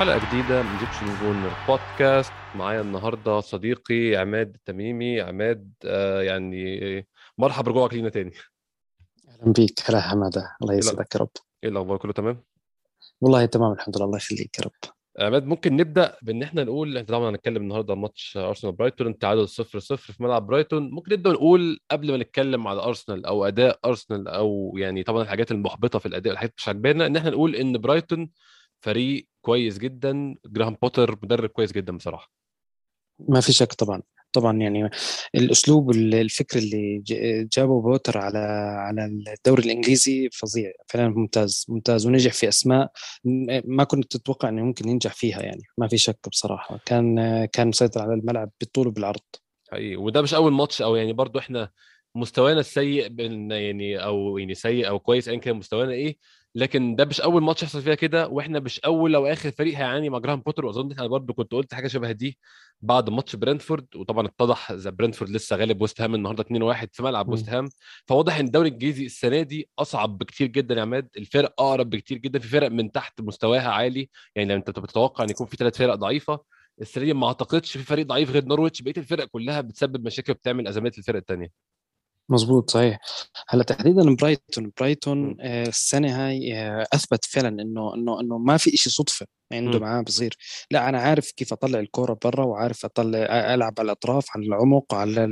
حلقة جديدة من Egyptian Gooner podcast. معايا النهاردة صديقي عماد التميمي عماد آه يعني مرحبا برجوعك لينا تاني. أهلا بيك. هلا حماده الله يسعدك يا رب. إيه الأخبار؟ كله تمام؟ والله تمام الحمد لله. الله يخليك يا رب. عماد ممكن نبدأ بإن إحنا نقول إحنا طبعا هنتكلم النهاردة عن ماتش أرسنال برايتون. تعادل 0 0 في ملعب برايتون. ممكن نبدأ نقول قبل ما نتكلم على أرسنال أو أداء أرسنال أو يعني طبعا الحاجات المحبطة في الأداء الحاجات مش عاجبانا إن إحنا نقول إن برايتون فريق كويس جدا. جراهام بوتر مدرب كويس جدا بصراحة. ما في شك طبعا. طبعا يعني الأسلوب الفكر اللي جابه بوتر على على الدوري الإنجليزي فظيع. فعلا ممتاز ممتاز ونجح في أسماء ما كنت تتوقع إنه ممكن ينجح فيها يعني. ما في شك بصراحة. كان كان مسيطر على الملعب بالطول وبالعرض. حقيقي. وده مش أول ماتش أو يعني برضو إحنا مستوانا السيء يعني أو يعني سيء أو كويس ايا كان مستوانا إيه لكن ده مش أول ماتش يحصل فيها كده وإحنا مش أول أو آخر فريق هيعاني مع جراهام بوتر وأظن أنا برضه كنت قلت حاجة شبه دي بعد ماتش برنتفورد وطبعا اتضح إذا برنتفورد لسه غالب ويست هام النهارده 2-1 في ملعب ويست هام. فواضح إن الدوري الإنجليزي السنة دي أصعب بكتير جدا يا عماد. الفرق أقرب بكتير جدا في فرق من تحت مستواها عالي. يعني لو أنت بتتوقع إن يكون في ثلاث فرق ضعيفة السنة دي ما أعتقدش في فريق ضعيف غير نورويتش. بقية الفرق كلها بتسبب مشاكل وبتعمل أزمات للفرق الثانية مظبوط صحيح. هلأ تحديدا برايتون برايتون آه، السنة هاي آه، أثبت فعلا إنه إنه إنه ما في شيء صدفة. عنده معاه بصير. لا أنا عارف كيف أطلع الكورة برا وعارف أطلع ألعب على الأطراف على العمق على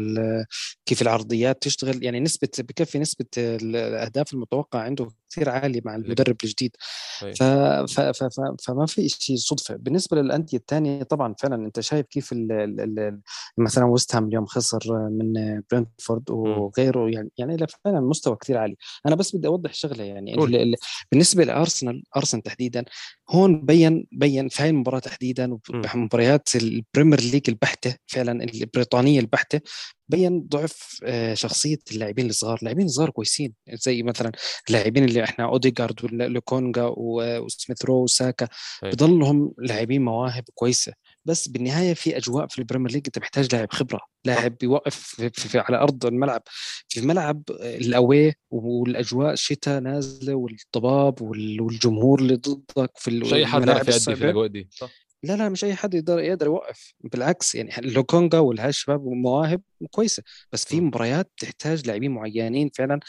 كيف العرضيات تشتغل. يعني نسبة بكفي نسبة الأهداف المتوقعة عنده كثير عالي مع المدرب الجديد. ف... ف... ف... ف... فما في شيء صدفة. بالنسبة للأندية الثانية طبعا فعلا أنت شايف كيف ال... ال... مثلا ويست هام اليوم خسر من برنتفورد وغيره. يعني يعني فعلا مستوى كثير عالي. أنا بس بدي أوضح شغلة يعني. ال... بالنسبة لأرسنال أرسنال تحديدا هون بين بين في هاي المباراة تحديدا ومباريات ال Premier League البحتة فعلا البريطانية البحتة بين ضعف آه، شخصية اللاعبين الصغار، اللاعبين الصغار كويسين زي مثلا اللاعبين اللي إحنا اوديجارد ولوكونجا وسميث رو وساكا بضلهم لاعبين مواهب كويسة. بس بالنهاية في أجواء في ال Premier League أنت محتاج لاعب خبرة. لاعب بيوقف في, في, في على أرض الملعب. في الملعب ال away والأجواء الشتاء نازلة والضباب والجمهور اللي ضدك في مش أي حد يعرف يأدي في الأجواء دي. صح. لا لا مش أي حد يقدر يقدر يوقف. بالعكس يعني لوكونجا والهالشباب مواهب كويسة. بس في مباريات تحتاج لاعبين معينين فعلا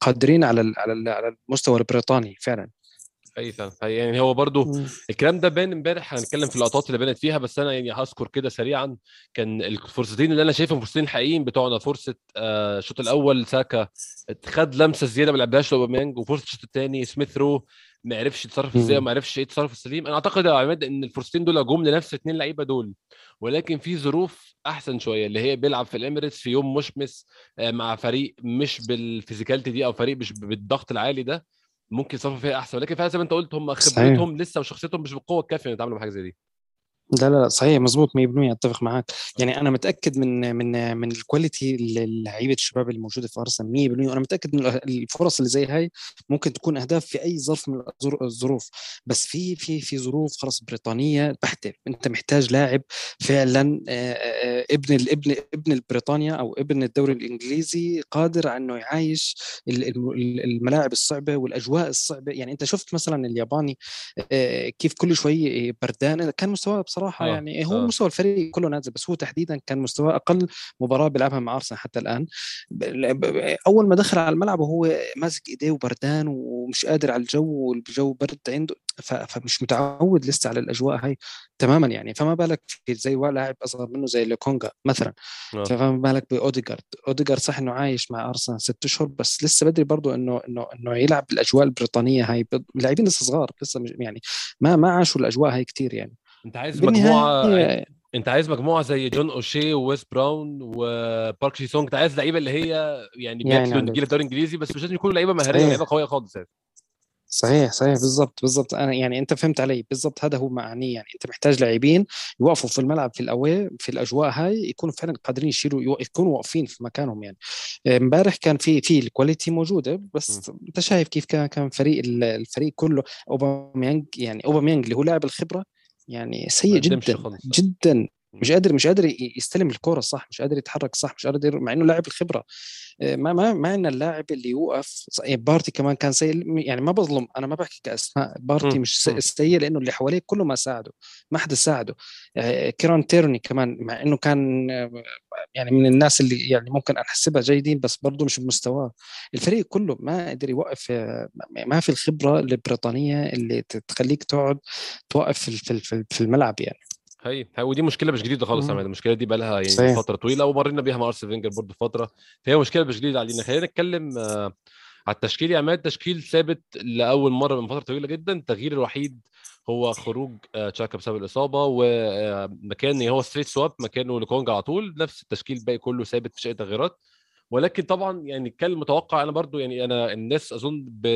قادرين على على المستوى البريطاني فعلا. فعلا يعني هو برضو الكلام ده بان امبارح هنتكلم في اللقطات اللي بانت فيها بس أنا يعني هذكر كده سريعا كان الفرصتين اللي أنا شايفهم فرصتين حقيقيين بتوعنا. فرصة آه، الشوط الأول ساكا خد لمسة زيادة ما لعبهاش لأوباميانج وفرصة الشوط الثاني سميث رو ما عرفش يتصرف إزاي وما عرفش إيه التصرف السليم. أنا أعتقد يا عماد إن الفرصتين دول جم لنفس الاثنين لعيبة دول ولكن في ظروف أحسن شوية اللي هي بيلعب في الإميريتس في يوم مشمس آه، مع فريق مش بال physicality دي أو فريق مش بالضغط العالي ده. ممكن يصرفوا فيها أحسن ولكن فعلا زي ما أنت قلت هم خبرتهم لسه وشخصيتهم مش بالقوة الكافية يتعاملوا مع حاجة زي دي. لا لا صحيح مظبوط 100% أتفق معاك. يعني أنا متأكد من من من ال quality اللعيبه الشباب اللي موجوده في أرسنال 100% وأنا متأكد ان الفرص اللي زي هاي ممكن تكون أهداف في أي ظرف من الظروف. بس في في في ظروف خلاص بريطانية بحته أنت محتاج لاعب فعلا ابن الابن ابن بريطانيا أو ابن الدوري الإنجليزي قادر على إنه يعايش الملاعب الصعبة والأجواء الصعبة. يعني أنت شفت مثلا الياباني كيف كل شوي بردان كان مستواه بصراحة بصراحة آه. يعني هو آه. مستوى الفريق كله نازل بس هو تحديدا كان مستواه أقل مباراة بيلعبها مع أرسنال حتى الآن أول ما دخل على الملعب وهو ماسك إيديه وبردان ومش قادر على الجو والجو برد عنده فمش متعود لسه على الأجواء هاي تماما يعني فما بالك في زي لاعب أصغر منه زي لوكونجا مثلا آه. فما بالك بأوديجارد أوديجارد صح إنه عايش مع أرسنال ست أشهر بس لسه بدري برضه إنه إنه إنه يلعب بالأجواء البريطانية هاي اللاعبين لسه صغار لسه يعني ما ما عاشوا الأجواء هاي كتير يعني أنت عايز مجموعة أنت عايز مجموعة زي جون أوشي وويس براون وبارك شي سونج. أنت عايز لعيبة اللي هي يعني بياكلوا يعني نجيل الدوري الإنجليزي بس مش لازم يكونوا لعيبة مهارية لعيبة قوية خالص يعني. صحيح صحيح. بالضبط بالضبط. أنا يعني أنت فهمت علي. بالضبط. هذا هو معنيه يعني أنت محتاج لاعبين يوقفوا في الملعب في الاوي في الأجواء هاي يكونوا فعلا قادرين يشيلوا يكونوا واقفين في مكانهم يعني. امبارح كان في في الكواليتي موجودة بس م. أنت شايف كيف كان كان فريق الفريق كله أوباميانج يعني أوباميانج اللي هو لاعب الخبرة يعني سيء جدا جدا. مش قادر مش قادر يستلم الكورة صح مش قادر يتحرك صح مش قادر مع إنه لاعب الخبرة. آه، ما ما ما عندنا اللاعب اللي يوقف يعني بارتي كمان كان سيء يعني ما بظلم أنا ما بحكي كأسماء بارتي مش سيء لأنه اللي حواليه كله ما ساعده ما حدا ساعده. آه، كيران تيرني كمان مع إنه كان آه، يعني من الناس اللي يعني ممكن أحسبها جيدين بس برضه مش بمستواه. الفريق كله ما قدر يوقف ما في الخبرة البريطانية اللي تخليك تقعد توقف في الملعب يعني. هي هي ودي مشكلة مش جديدة خالص يعني المشكلة دي بقى لها يعني صحيح. فترة طويلة ومرينا بيها مع أرسنال فينجر برضه فترة. فهي مشكلة مش جديدة علينا. خلينا نتكلم آه على التشكيل يا عماد. تشكيل ثابت لأول مرة من فترة طويلة جدا. التغيير الوحيد هو خروج آه تشاكا بسبب الإصابة ومكان هو straight swap مكانه لوكونجا على طول. نفس التشكيل الباقي كله ثابت مفيش أي تغييرات. ولكن طبعا يعني كان متوقع أنا برضو يعني أنا الناس أظن ب...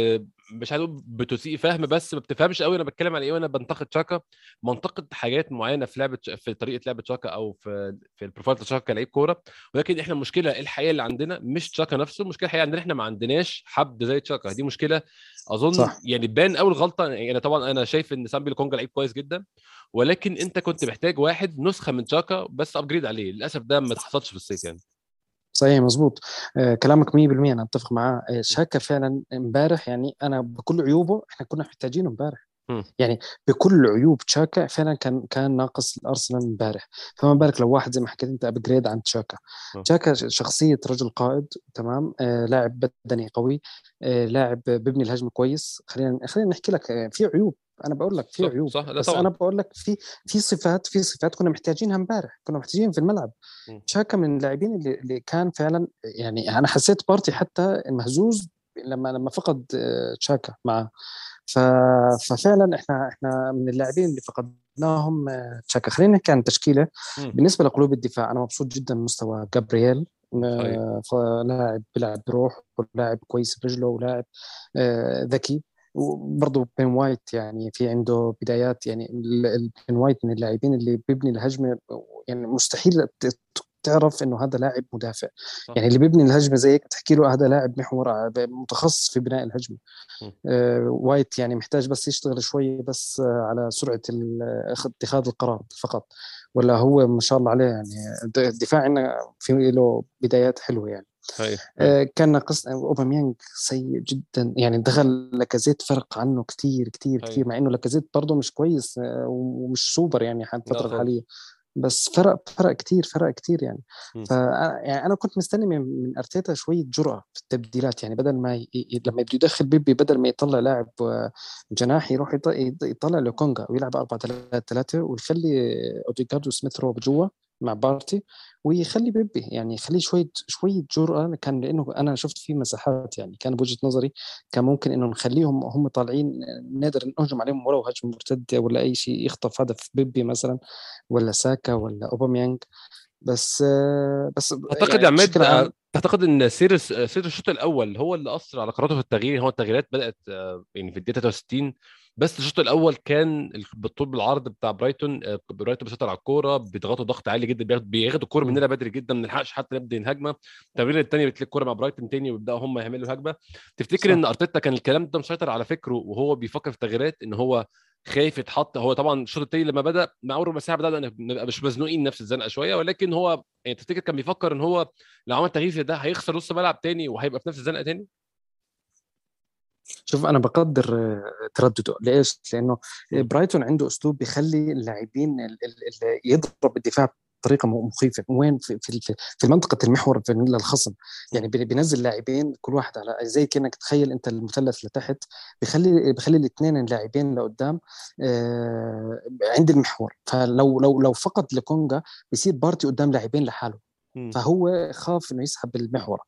مش عايز أقول بتسيء فهم بس ما بتفهمش قوي أنا بتكلم على إيه وأنا بنتقد شاكا. منتقد حاجات معينة في لعبة في طريقة لعبة شاكا أو في في ال profile بتاع شاكا كلاعب كورة. ولكن إحنا المشكلة الحقيقيه اللي عندنا مش شاكا نفسه المشكلة الحقيقيه عندنا إحنا ما عندناش حد زي شاكا. دي مشكلة أظن صح. يعني بان اول غلطه يعني أنا طبعا أنا شايف إن سامبي كونجا لعيب كويس جدا ولكن أنت كنت محتاج واحد نسخة من شاكا بس ابجريد عليه. للأسف ده ما حصلش في الصيف يعني. صحيح مزبوط آه كلامك 100% أنا أتفق معاه. آه شاكا فعلا امبارح يعني أنا بكل عيوبه إحنا كنا محتاجينه امبارح. يعني بكل عيوب تشاكا فعلا كان كان ناقص الأرسنال امبارح. فما بالك لو واحد زي ما حكيت أنت upgrade عن تشاكا تشاكا شخصية رجل قائد تمام؟ آه لاعب بدني قوي آه لاعب بيبني الهجمة كويس. خلينا خلينا نحكي لك آه، في عيوب. أنا بقول لك في عيوب صح. بس طبعا. أنا بقول لك في في صفات في صفات كنا محتاجينها امبارح كنا محتاجين في الملعب. شاكا من اللاعبين اللي, اللي كان فعلا يعني أنا حسيت بارتي حتى مهزوز لما لما فقد تشاكا معه. ففعلا إحنا إحنا من اللاعبين اللي فقدناهم تشاكا. خلينا نحكي عن التشكيلة. بالنسبة لقلوب الدفاع أنا مبسوط جدا من مستوى جابرييل لاعب بيلعب بروح ولاعب كويس برجله ولاعب ذكي. وبرضه بين وايت يعني في عنده بدايات يعني بين وايت من اللاعبين اللي بيبني الهجمة يعني مستحيل تعرف إنه هذا لاعب مدافع. صح. يعني اللي بيبني الهجمة زيك تحكي له هذا لاعب محور متخصص في بناء الهجمة. آه وايت يعني محتاج بس يشتغل شوي بس آه على سرعة اتخاذ القرار فقط. ولا هو ما شاء الله عليه يعني الدفاع عندنا في له بدايات حلوة يعني. آه كان ناقص أوباميانج سيء جدا. يعني دخل لاكازيت فرق عنه كثير كثير كثير مع إنه لاكازيت برضه مش كويس آه ومش سوبر يعني الفترة الحالية. بس فرق فرق كثير فرق كثير يعني. ف يعني أنا كنت مستني من أرتيتا شوية جرأة في التبديلات. يعني بدل ما ي... لما بده يدخل بيبي بدل ما يطلع لاعب جناح يروح يطلع لوكونجا ويلعب 4 3 3 ويخلي أوديجارد وسميث رو جوا. مع بارتي ويخلي بيبي يعني يخليه شوية شوية جرأة كان لأنه أنا شفت فيه مساحات يعني كان بوجهة نظري كان ممكن إنه نخليهم هم طالعين نقدر نهجم عليهم ولو هجمه مرتده ولا أي شيء يخطف هدف بيبي مثلا ولا ساكا ولا أوباميانج. بس بس أعتقد يعني يا عماد تعتقد إن سير سير الشوط الأول هو اللي أثر على قراراته في التغيير هو التغييرات بدأت يعني في الدقيقة 63 بس الشوط الأول كان بالطول بالعرض بتاع برايتون آه، برايتون بيسيطر على الكورة بيضغطوا ضغط عالي جدا بياخدوا الكورة مننا بدري جدا ما بنلحقش حتى نبدا الهجمة. التمرير الثاني بتلاقي الكورة مع برايتون تاني ويبدأوا هم يعملوا هجمه تفتكر صح. إن أرتيتا كان الكلام ده مسيطر على فكره وهو بيفكر في التغييرات إن هو خايف يتحط؟ هو طبعا الشوط الثاني لما بدأ مع اول ربع ساعه بدانا نبقى مش مزنوقين نفس الزنقة شوية ولكن هو يعني تفتكر كان بيفكر إن هو لو عمل تغيير ده هيخسر نص ملعب تاني وهيبقى في نفس الزنقة تاني؟ شوف أنا بقدر آه، تردده. ليش؟ لأنه برايتون عنده أسلوب بيخلي اللاعبين يضرب الدفاع بطريقة مخيفة. وين؟ في في, في منطقة المحور في للخصم يعني بينزل لاعبين كل واحد على زي كأنك تخيل أنت المثلث لتحت. بيخلي بيخلي الاثنين اللاعبين لقدام آه عند المحور. فلو لو لو فقد لكونجا بيصير بارتي قدام لاعبين لحاله. فهو خاف إنه يسحب المحور.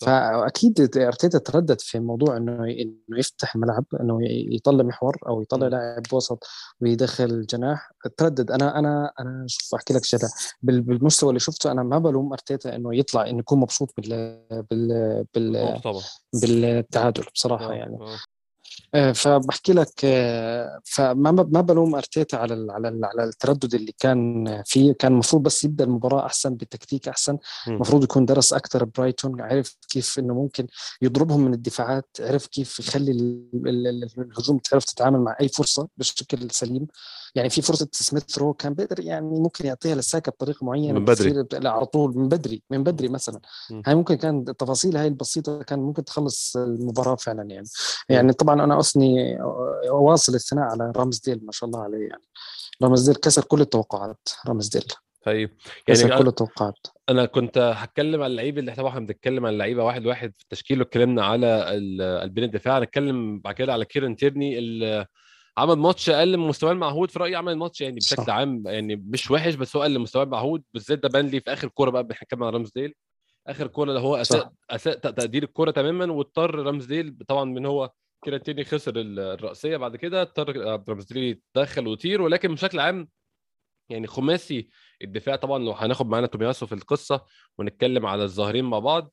فأكيد أرتيتا تردد في موضوع إنه إنه يفتح الملعب إنه يطلع محور أو يطلع لاعب وسط ويدخل جناح. تردد. أنا أنا أنا شوف أحكي لك شيء بالمستوى اللي شفته أنا ما بلوم أرتيتا إنه يطلع إنه يكون مبسوط بال بال بال بالتعادل بصراحة يعني. آه، فبحكي لك آه، فما ما بلوم أرتيتا على على على التردد اللي كان فيه. كان المفروض بس يبدأ المباراة أحسن بالتكتيك أحسن. المفروض يكون درس أكثر برايتون عرف كيف إنه ممكن يضربهم من الدفاعات عرف كيف يخلي الهجوم تعرف تتعامل مع أي فرصة بشكل سليم. يعني في فرصة سميث رو كان بيقدر يعني ممكن يعطيها للساكا بطريقة معينة من بدري. على طول من بدري من بدري مثلا. مم. هاي ممكن كان التفاصيل هاي البسيطة كان ممكن تخلص المباراة فعلا يعني. يعني طبعا أنا اثني واصل الثناء على رامزديل ما شاء الله عليه يعني. رامزديل كسر كل التوقعات رامزديل طيب. كسر يعني كل التوقعات. أنا كنت هتكلم على اللعيبه اللي إحنا طبعا بنتكلم عن اللعيبة واحد واحد في التشكيل واتكلمنا على ال- البين الدفاع هنتكلم بعد كده على كيرن تيرني اللي عمل ماتش أقل من مستواه المعهود في رأيي عمل ماتش يعني بشكل صح. عام يعني مش وحش بس هو أقل من مستواه المعهود بالذات ده بان لي في آخر كورة بقى بنتكلم عن رامزديل آخر كورة اللي هو أساء. أساء تقدير الكورة تماما واضطر رامزديل طبعا من هو كيرن تيرني خسر ال- الرأسية بعد كده اضطر رامزديل يتدخل ويطير ولكن بشكل عام يعني خماسي الدفاع طبعا لو هناخد معانا تومياسو في القصة ونتكلم على الظهيرين مع بعض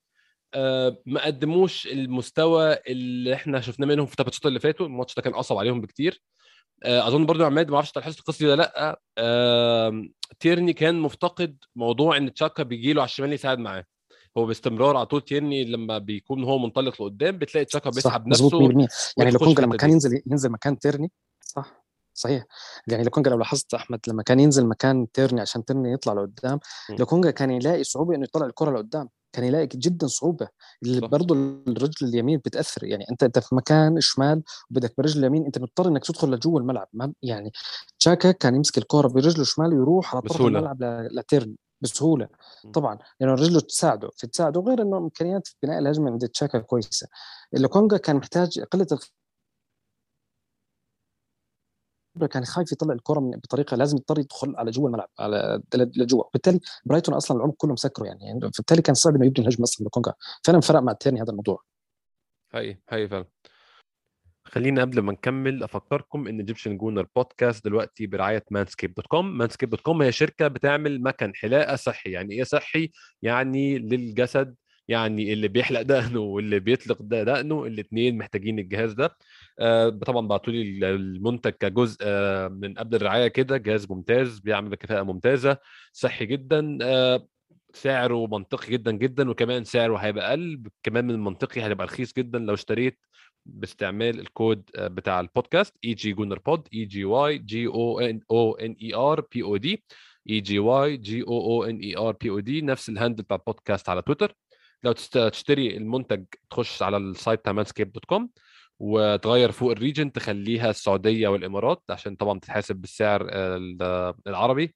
ما قدموش المستوى اللي إحنا شفناه منهم في الثلاث اللي فاتوا. الماتش ده كان أصعب عليهم بكتير. آه، أظن برضو عماد ما أعرفش أنت لاحظت القصة دي ولا لأ. آه، تيرني كان مفتقد موضوع إن تشاكا بيجي له على الشمال يساعد معاه. هو باستمرار على طول تيرني لما بيكون هو منطلق لقدام بتلاقي تشاكا بيسحب نفسه 100% يعني وتخش لوكونجا في لما كان. ينزل ينزل مكان تيرني صح صحيح. يعني لوكونجا لو لاحظت أحمد لما كان ينزل مكان تيرني عشان تيرني يطلع لقدام. لوكونجا كان يلاقي صعوبة إنه يطلع الكرة لقدام. كان يلاقي جدا صعوبة. برضه الرجل اليمين بتأثر. يعني أنت أنت في مكان شمال وبدك برجل اليمين أنت مضطر إنك تدخل لجوه الملعب. ما يعني تشاكا كان يمسك الكره برجله الشمال ويروح على طرف. الملعب ل- لتيرني بسهولة. طبعا لأنه رجله تساعده. في تساعده غير إنه إمكانيات بناء الهجمة عند تشاكا كويسة. لوكونجا كان محتاج قلة كان خايف يطلع الكره بطريقة لازم يضطر يدخل على جوا الملعب على لجوا بالتالي برايتون أصلا العمق كله مسكره يعني, يعني بالتالي كان صعب إنه يبني الهجمة أصلا لكونجا فعلا فرق مع تيرني هذا الموضوع. هاي هاي فعلا. خلينا قبل ما نكمل أفكركم إن Egyptian Gooner Podcast دلوقتي برعاية Manscaped dot com Manscaped dot com هي شركة بتعمل مكن حلاقة صحي. يعني إيه صحي؟ يعني للجسد يعني اللي بيحلق دقنه واللي بيطلق دقنه الاثنين محتاجين الجهاز ده. آه طبعا بعتوا لي المنتج كجزء آه من قبل الرعاية كده جهاز ممتاز بيعمل بكفاءة ممتازة صحي جدا آه سعره منطقي جدا جدا وكمان سعره هيبقى أقل كمان من المنطقي هيبقى رخيص جدا لو اشتريت باستعمال الكود بتاع ال podcast EG Gooner Pod E G Y G O O N E R P O D E G Y G O O N E R P O D نفس ال handle بتاع البودكاست على تويتر. لو تشتري المنتج تخش على ال site بتاع Manscaped dot com وتغير فوق ال region تخليها السعودية والإمارات عشان طبعا تتحاسب بالسعر العربي.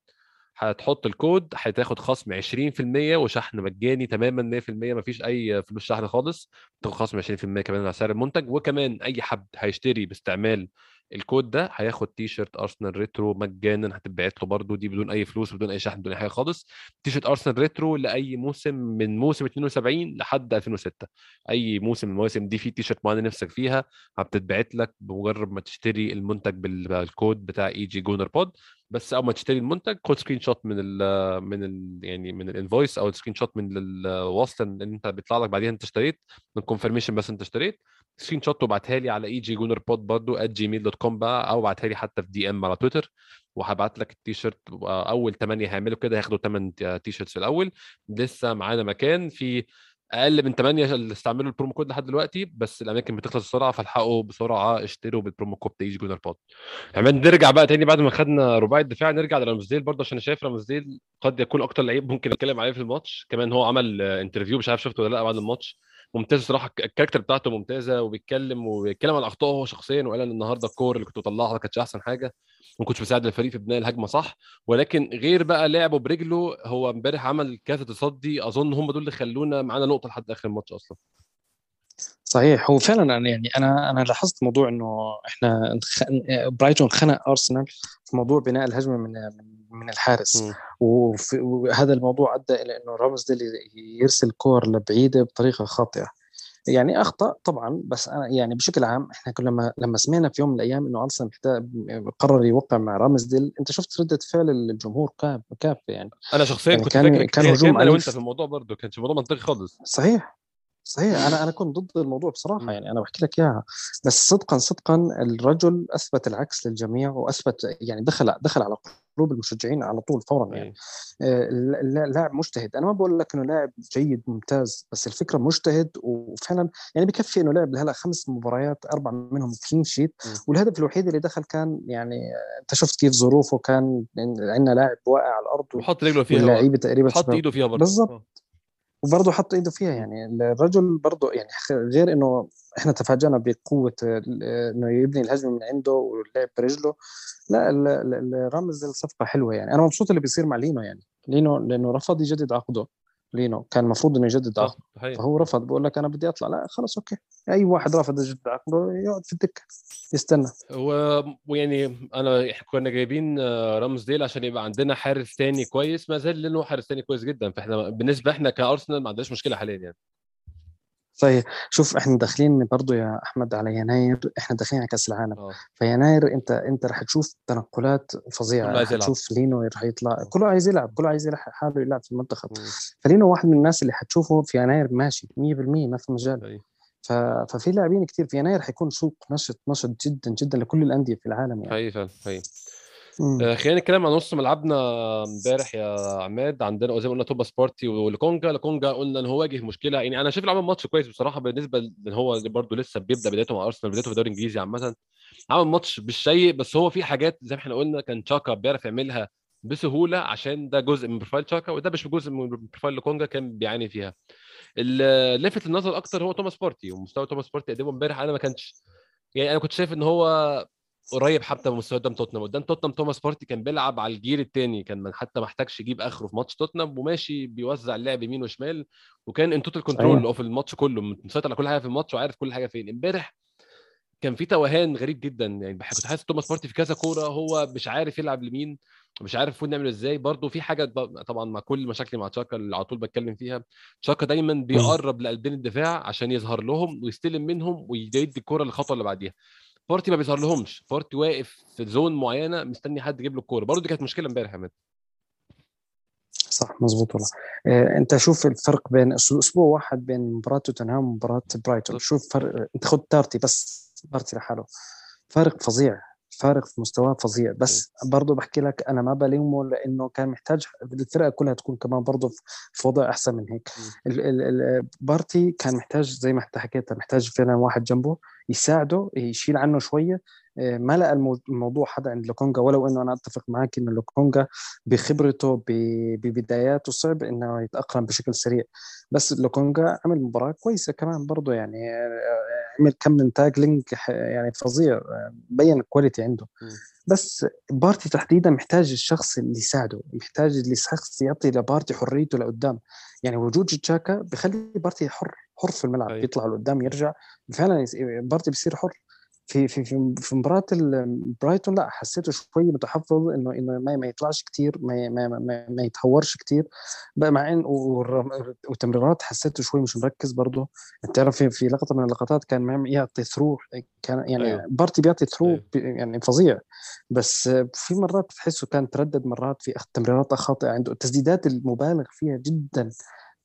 هتحط الكود هتاخد خصم 20% وشحن مجاني تماما 100% مفيش أي فلوس شحن خالص. تاخد خصم 20% كمان على سعر المنتج. وكمان أي حد هيشتري باستعمال الكود ده هياخد تي شيرت ارسنال retro مجانا هتتبعت له برده دي بدون أي فلوس بدون أي شحن بدون أي حاجة خالص. تي شيرت ارسنال retro لأي موسم من موسم 72 لحد 2006 أي موسم من المواسم دي في تي شيرت معينة نفسك فيها هتتبعت لك بمجرد ما تشتري المنتج بالكود بتاع EG Gooner Pod بس أول ما تشتري المنتج خد screenshot من ال من ال يعني من ال invoice أو screenshot من الوصل اللي أنت بيطلع لك بعديها أنت اشتريت من confirmation بس أنت اشتريت. screenshot وابعتها لي على EG Gooner Pod برضه Gmail dot com بقى أو ابعتها لي حتى في DM على تويتر وهبعت لك التيشيرت أول 8 هيعملوا كده هياخدوا 8 t-shirts في الأول. لسه معانا مكان في أقل من 8 اللي استعملوا ال promo code لحد دلوقتي بس الأماكن بتخلص بسرعة فالحقوا بسرعة اشتروا بال promo code بتاع EG Gooner Pod عماد نرجع بقى تاني بعد ما خدنا رباعي الدفاع نرجع لرامزديل برضه عشان شايف رامزديل قد يكون أكتر لعيب ممكن نتكلم عليه في الماتش. كمان هو عمل interview مش عارف شفته ولا لأ بعد الماتش. ممتاز صراحة الكاركتر بتاعته ممتازة وبيتكلم وبيتكلم عن أخطائه هو شخصيا وقال إن النهارده الكور اللي كنت بطلعها ما كانتش أحسن حاجة ما كنتش بساعد الفريق في بناء الهجمة صح ولكن غير بقى لعبه برجله هو امبارح عمل كذا تصدي أظن هم دول اللي خلونا معانا نقطة لحد آخر الماتش أصلا. صحيح. هو فعلا يعني أنا أنا لاحظت موضوع إنه إحنا برايتون خنق أرسنال في موضوع بناء الهجمة من من الحارس. م. وهذا الموضوع أدى إلى إنه رامزديل يرسل كور لبعيدة بطريقة خاطئة. يعني أخطأ طبعا بس أنا يعني بشكل عام إحنا لما لما سمعنا في يوم من الأيام إنه أرسنال قرر يوقع مع رامزديل أنت شفت ردة فعل الجمهور كاف كاف يعني. أنا شخصيا يعني كنت كان كان هجوم أنا وانت في الموضوع برضه كانش الموضوع منطقي خالص. صحيح. صحيح أنا أنا كنت ضد الموضوع بصراحة يعني أنا بحكي لك إياها. بس صدقا صدقا الرجل أثبت العكس للجميع وأثبت يعني دخل دخل على قلوب المشجعين على طول فورا يعني. آه، لاعب مجتهد. أنا ما بقول لك إنه لاعب جيد ممتاز بس الفكرة مجتهد وفعلا يعني بكفي إنه لعب هلا خمس مباريات أربع منهم كلين شيت والهدف الوحيد اللي دخل كان يعني أنت شفت كيف ظروفه كان عندنا لاعب واقع على الأرض وحط رجله فيها تقريبا حط إيده فيها بالضبط. وبرضه حط إيده فيها. يعني الرجل برضه يعني غير إنه إحنا تفاجئنا بقوة إنه يبني الهجمة من عنده واللعب برجله لا رامزديل صفقة حلوة يعني. أنا مبسوط اللي بيصير مع لينو يعني. لينو لأنه رفض يجدد عقده لينو كان المفروض إنه يجدد عقده فهو رفض بقول لك أنا بدي أطلع. لا خلص okay. أي واحد رافض يجدد عقده يقعد في الدكة يستنى. ويعني أنا كنا جايبين آه، رامزديل عشان يبقى عندنا حارس ثاني كويس. ما زال لأنه حارس ثاني كويس جدا. فإحنا بالنسبة إحنا كأرسنال ما عندناش مشكلة حاليا يعني. طيب شوف إحنا داخلين برضو يا أحمد على يناير إحنا داخلين على كأس العالم. أوه. فيناير أنت أنت رح تشوف تنقلات فظيعة تشوف لينو رح يطلع كله عايز يلعب كله عايز يلحق حاله يلعب في المنتخب. فلينو واحد من الناس اللي حتشوفه في يناير ماشي 100% ما في مجال. ف... ففي لاعبين كثير في يناير حيكون سوق نشط نشط جدا جدا لكل الأندية في العالم يعني. فعلا هي آه خلينا نتكلم عن نص ملعبنا امبارح يا عماد. عندنا زي ما قلنا توماس بارتي ولكونجا. لكونجا قلنا إن هو واجه مشكلة. يعني أنا شايف عمل ماتش كويس بصراحة بالنسبة إن هو برده لسه بيبدأ بدايته مع أرسنال بدايته في الدوري الإنجليزي عامة. عمل ماتش سيء بس هو في حاجات زي ما إحنا قلنا كان تشاكا بيعرف يعملها بسهولة عشان ده جزء من profile تشاكا وده مش جزء من profile لكونجا كان بيعاني فيها. اللي لفت النظر أكتر هو توماس بارتي ومستوى توماس بارتي قدمه امبارح أنا ما كانش يعني أنا كنت شايف إن هو قريب حتى من مستوى قدام توتنهام. قدام توتنهام توماس بارتي كان بيلعب على ال gear الثاني كان حتى ما احتاجش يجيب آخره في ماتش توتنهام وماشي بيوزع اللعب يمين وشمال وكان in total control في الماتش كله مسيطر على كل حاجة في الماتش وعارف كل حاجة فين. امبارح كان في توهان غريب جدا يعني كنت حاسس توماس بارتي في كذا كورة هو مش عارف يلعب لمين مش عارف المفروض نعمل إزاي. برضه في حاجة طبعا مع كل مشاكلي مع تشاكا اللي على طول بتكلم فيها تشاكا دايما بيقرب لقلبين الدفاع عشان يظهر لهم ويستلم منهم ويدي الكورة للخطوة اللي بعديها. بارتي ما بيظهر لهمش بارتي واقف في zone معينة مستني حد يجيب له الكورة. برضه دي كانت مشكلة امبارح يا صح مظبوط والله. آه، انت شوف الفرق بين أسبوع واحد بين مباراة توتنهام ومباراة برايتون. شوف فرق انت خد بارتي بس بارتي لحاله. فارق فظيع. فارق في مستواه فظيع. بس برضه بحكي لك أنا ما بلومه لأنه كان محتاج الفرقة كلها تكون كمان برضه في وضع أحسن من هيك. بارتي كان محتاج زي ما أنت حكيت محتاج فعلا واحد جنبه. يساعده يشيل عنه شوية. آه، ما لقى الموضوع حدا عند لوكونجا ولو إنه أنا أتفق معك إنه لوكونجا بخبرته ببداياته صعب إنه يتأقلم بشكل سريع. بس لوكونجا عمل مباراة كويسة كمان برضه يعني آه، عمل كم من tackling يعني فظيع آه، بين ال quality عنده. بس بارتي تحديدا محتاج الشخص اللي يساعده محتاج اللي الشخص يعطي لبارتي حريته لقدام. يعني وجود تشاكا بخلي بارتي حر. حر في الملعب أيوة. يطلع لقدام يرجع فعلا بارتي بيصير حر في في في, في مباراة برايتون لا حسيته شوي متحفظ إنه إنه ما, ما يطلعش كثير ما, ما, ما, ما يتهورش كثير مع إن وتمريرات حسيته شوي مش مركز برضه بتعرف في, في لقطة من اللقطات كان يعطي through كان يعني أيوه. بارتي بيعطي through أيوه. يعني فظيع بس في مرات تحسه كان تردد مرات في تمريرات خاطئه عنده التسديدات المبالغ فيها جدا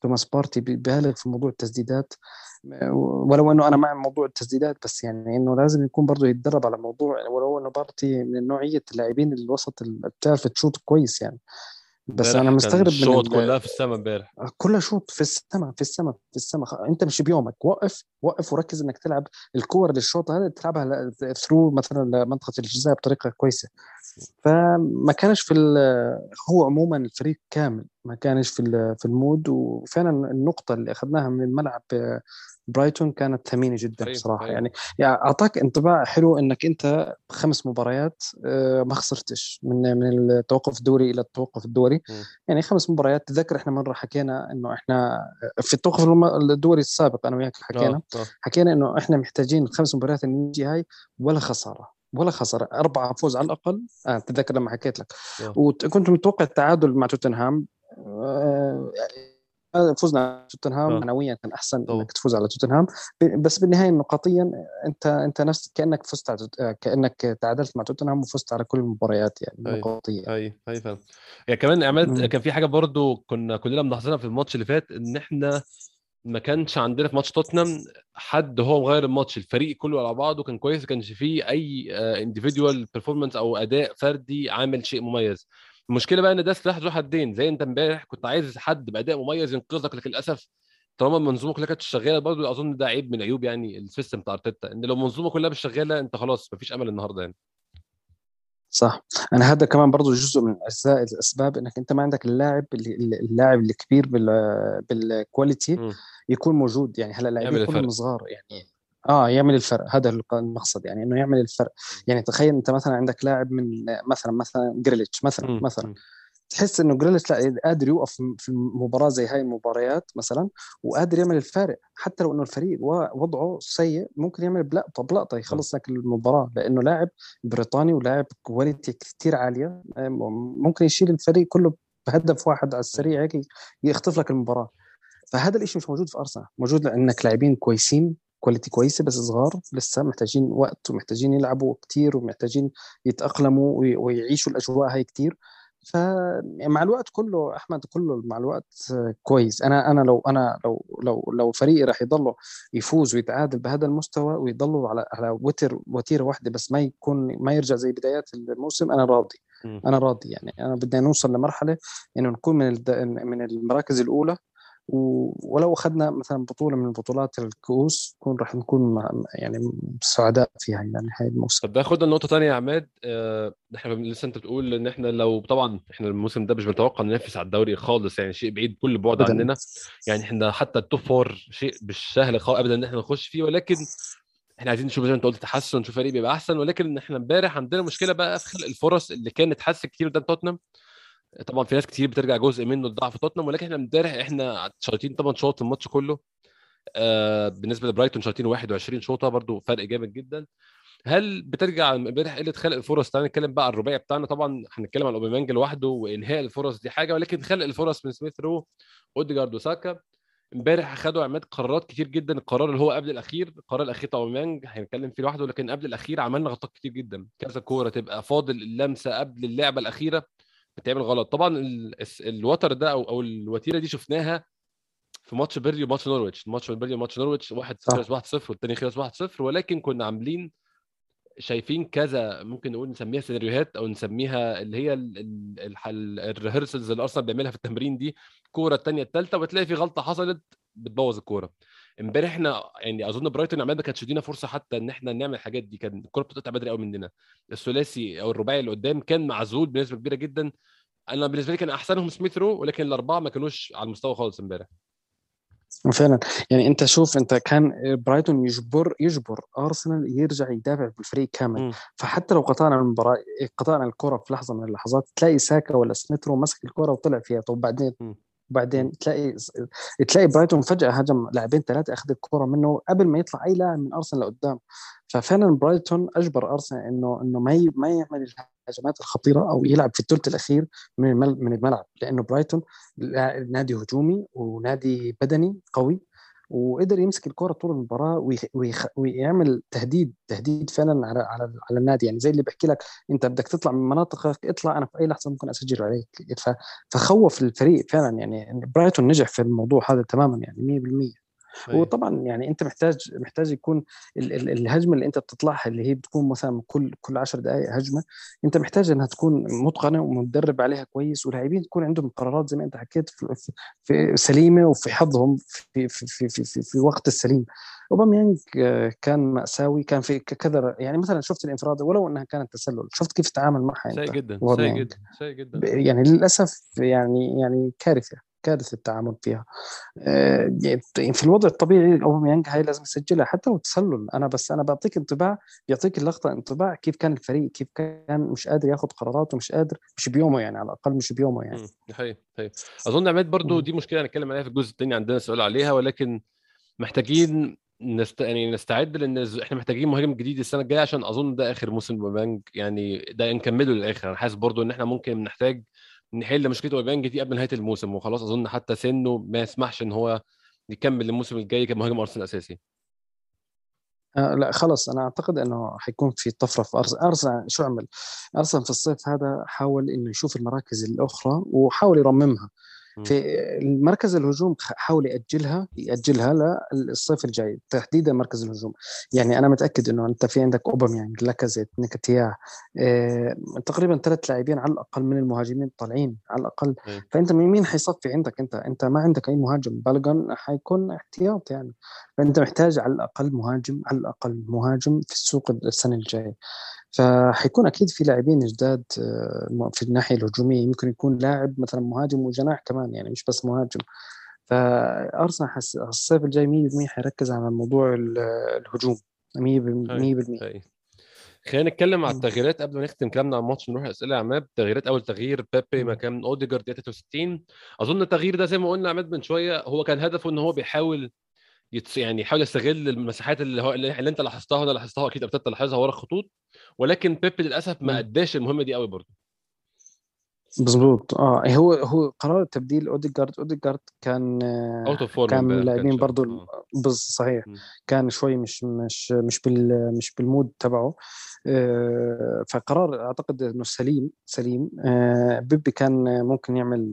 توماس بارتي بيبالغ في موضوع التسديدات. ولو إنه أنا مع موضوع التسديدات بس يعني إنه لازم يكون برضه يتدرب على موضوع ولو إنه بارتي من نوعية اللاعبين الوسط اللي بتعرف تشوت كويس يعني. بس أنا مستغرب من الشوط كلها في السماء امبارح. كلها شوط في السماء في السماء في السماء أنت مش بيومك. وقف وقف وركز إنك تلعب الكور للشوط هذا تلعبها through مثلا منطقه الجزاء بطريقة كويسة. فما كانش في هو عموما الفريق كامل ما كانش في في ال mood وفعلا النقطة اللي أخذناها من الملعب برايتون كانت ثمينة جدا أيوة بصراحة أيوة. يعني يعني أعطاك انطباع حلو إنك أنت خمس مباريات آه، ما خسرتش من من التوقف الدوري إلى التوقف الدوري م. يعني خمس مباريات تذكر إحنا مرة حكينا إنه إحنا في التوقف الدوري السابق أنا وياك حكينا أوه. أوه. حكينا إنه إحنا محتاجين الخمس مباريات اللي نجي هاي ولا خسارة ولا خساره أربعة فوز على الأقل. آه تتذكر لما حكيت لك. وكنت متوقع التعادل مع توتنهام. آه فزنا توتنهام. معنويا كان أحسن طبعا. إنك تفوز على توتنهام. بس بالنهاية نقاطيا أنت أنت نفس كأنك فزت على آه، كأنك تعادلت مع توتنهام وفزت على كل المباريات يعني نقاطيا اي اي فعلا. يعني كمان عماد كان في حاجة برضو كنا كلنا ملاحظينها في الماتش اللي فات إن إحنا ما كانش عندنا في ماتش توتنهام حد هو مغير الماتش. الفريق كله على بعضه كان كويس ما كانش فيه أي individual performance أو أداء فردي عامل شيء مميز. المشكلة بقى إن ده سلاح ذو حدين. زي أنت امبارح كنت عايز حد بأداء مميز ينقذك لكن للأسف طالما المنظومه كلها كانت شغالة برضه أظن ده عيب من عيوب يعني ال system بتاع أرتيتا. إن لو المنظومه كلها مش شغالة أنت خلاص مفيش أمل النهارده يعني. صح. أنا هذا كمان برضه جزء من اجزاء الأسباب إنك أنت ما عندك اللاعب اللي اللاعب الكبير بال quality يكون موجود يعني هلأ اللاعبين كلهم صغار يعني آه يعمل الفرق هذا المقصد يعني إنه يعمل الفرق. يعني تخيل أنت مثلا عندك لاعب من مثلا مثلا جريليتش مثلا م. مثلا. تحس إنه جريليتش لا قادر يوقف في المباراة زي هاي المباريات مثلا وقادر يعمل الفارق حتى لو إنه الفريق وضعه سيء ممكن يعمل بلقطة بلقطة يخلص لك المباراة. لأنه لاعب بريطاني ولاعب quality كثير عالية ممكن يشيل الفريق كله بهدف واحد على السريع هيك يخطف لك المباراة. فهذا الشيء مش موجود في أرسنال. موجود لأنك لاعبين كويسين quality كويسة بس صغار لسه محتاجين وقت ومحتاجين يلعبوا كتير ومحتاجين يتأقلموا ويعيشوا الأجواء هاي كتير. فمع الوقت كله أحمد كله مع الوقت كويس. أنا أنا لو أنا لو لو لو فريقي راح يضله يفوز ويتعادل بهذا المستوى ويضلوا على على وتر وتيرة واحدة بس ما يكون ما يرجع زي بدايات الموسم أنا راضي. أنا راضي يعني. أنا بدنا نوصل لمرحلة إنه نكون من من المراكز الأولى ولو أخذنا مثلا بطولة من بطولات الكؤوس نكون راح نكون يعني سعداء فيها يعني هاي الموسم. طب ناخد لنقطه ثانية يا عماد. آه إحنا لسه أنت بتقول إن إحنا لو طبعا إحنا الموسم ده مش بنتوقع ننافس على الدوري خالص يعني شيء بعيد كل بعد عننا. يعني إحنا حتى ال top four شيء مش سهل ابدا إن إحنا نخش فيه ولكن إحنا عايزين نشوف زي ما أنت قلت تحسن نشوف فريق بيبقى أحسن ولكن إحنا إمبارح عندنا مشكلة بقى في خلق الفرص اللي كانت حاصلة كتير قدام توتنهام. طبعا في ناس كتير بترجع جزء منه لضعف توتنهام ولكن إحنا امبارح إحنا شايطين 8 شوط في الماتش كله. آه بالنسبة لبرايتون شايطين 21 شوطة برضو فرق جامد جدا. هل بترجع امبارح قلة خلق الفرص؟ تعالى نتكلم بقى على الرباعي بتاعنا. طبعا هنتكلم عن أوباميانج لوحده وإنهاء الفرص دي حاجة ولكن خلق الفرص من سميث رو أوديجارد وساكا امبارح خدوا عماد قرارات كتير جدا. القرار اللي هو قبل الأخير القرار الأخير بتاع أوباميانج هنتكلم فيه لوحده لكن قبل الأخير عملنا غلطات كتير جدا. كذا كورة تبقى فاضل اللمسة قبل اللعبة الأخيرة. بتعمل غلط. طبعا الوتر ده أو أو الوتيرة دي شفناها في ماتش بيرنلي وماتش نورويتش. ماتش بيرنلي وماتش نورويتش واحد خلص 1-0 والثاني خلص 1-0 ولكن كنا عاملين شايفين كذا ممكن نقول نسميها سيناريوهات أو نسميها اللي هي ال rehearsals اللي أرسنال بيعملها في التمرين دي. الكوره الثانية الثالثه وتلاقي في غلطة حصلت بتبوظ الكورة. امبارح إحنا يعني أظن برايتون عماد ما كانتش ادينا فرصة حتى إن إحنا نعمل الحاجات دي. كان الكوره بتقطع بدري قوي مننا. الثلاثي أو الرباعي اللي قدام كان معزول بنسبة كبيرة جدا. أنا بالنسبة لي كان أحسنهم سميث رو ولكن الأربعة ما كانوش على المستوى خالص امبارح. فعلا. يعني أنت شوف أنت كان برايتون يجبر يجبر أرسنال يرجع يدافع بالفريق كامل. م. فحتى لو قطعنا المباراه قطعنا الكرة في لحظة من اللحظات تلاقي ساكا ولا سميث رو مسك الكرة وطلع فيها. طب بعدين؟ م. وبعدين تلاقي تلاقي برايتون فجأة هجم لاعبين ثلاثة اخذ الكرة منه قبل ما يطلع أي لاعب من أرسنال لقدام. ففعلا برايتون أجبر أرسنال إنه إنه ما ما يعمل الهجمات الخطيرة أو يلعب في الثلث الأخير من من الملعب لأنه برايتون نادي هجومي ونادي بدني قوي. وقدر يمسك الكره طول المباراة ويخ... ويعمل تهديد تهديد فعلا على على على النادي. يعني زي اللي بحكي لك انت بدك تطلع من مناطقك اطلع أنا في أي لحظة ممكن أسجل عليك. ف... فخوف الفريق فعلا. يعني برايتون نجح في الموضوع هذا تماما يعني 100% أيه. وطبعا يعني أنت محتاج محتاج يكون ال ال الهجمة اللي أنت بتطلعها اللي هي بتكون مثلا كل كل 10 دقائق هجمة أنت محتاج إنها تكون متقنة ومتدرب عليها كويس واللاعبين تكون عندهم قرارات زي ما أنت حكيت في, في سليمة وفي حظهم في في في في, في, في وقت السليم. اوباميانج كان مأساوي كان في كذا يعني مثلا شفت الانفراد ولو إنها كانت تسلل شفت كيف تعامل معها سيء جدا سيء جدا سيء جدا. يعني للأسف يعني يعني كارثة. كارثة التعامل فيها. آه، يعني في الوضع الطبيعي اوباميانج هاي لازم يسجلها حتى لو تسلل. أنا بس أنا بعطيك انطباع بيعطيك اللقطة انطباع كيف كان الفريق كيف كان مش قادر ياخذ قرارات ومش قادر مش بيومه يعني على الأقل مش بيومه يعني. هي هي أظن عماد برضو دي مشكلة هنتكلم عليها في الجزء الثاني عندنا سؤال عليها ولكن محتاجين نست... يعني نستعد لأن إحنا محتاجين مهاجم جديد السنة الجاية عشان أظن ده آخر موسم أوبانج يعني ده نكمله للآخر. أنا حاسس برضو إن إحنا ممكن نحتاج نحل مشكلة اوبانج دي قبل نهاية الموسم وخلاص أظن حتى سنه ما يسمحش إن هو يكمل الموسم الجاي كمهاجم أرسنال أساسي آه لا خلص أنا أعتقد إنه حيكون في طفرة في ارسنال أرسنال شو عمل؟ أرسنال في الصيف هذا حاول إنه يشوف المراكز الأخرى وحاول يرممها في المركز الهجوم حاول يأجلها يأجلها للصيف الجاي تحديدا مركز الهجوم. يعني أنا متأكد إنه أنت في عندك أوباميانج لاكازيت نيكاتيا آه تقريبا ثلاث لاعبين على الأقل من المهاجمين طالعين على الأقل. فأنت مين حيصفي عندك أنت؟ أنت ما عندك أي مهاجم. بالغن حيكون احتياط يعني. فأنت محتاج على الأقل مهاجم على الأقل مهاجم في السوق السنة الجاية. فحيكون أكيد في لاعبين جداد آه، في الناحية الهجومية يمكن يكون لاعب مثلا مهاجم وجناح كمان يعني مش بس مهاجم. فأرسنال حس الصيف الجاي 100% حيركز على موضوع الهجوم. 100% خلينا نتكلم على التغييرات قبل ما نختم كلامنا عن الماتش نروح أسئلة يا عماد. تغييرات أول تغيير بيبي مكان أوديجارد 63 أظن التغيير ده زي ما قلنا عماد من شوية هو كان هدفه إن هو بيحاول يعني يحاول يستغل المساحات اللي هو اللي انت لاحظتها وأنا لاحظتها أكيد ابتدت تلاحظها ورا الخطوط ولكن بيبي للأسف ما أداش المهمة دي قوي برضه. مظبوط آه هو هو قرار تبديل أوديجارد. أوديجارد كان out of كان لاعبين برضه آه. صحيح. م. كان شوي مش مش مش بال مش بال mood تبعه. آه، فقرار أعتقد إنه سليم سليم. آه، بيبي كان ممكن يعمل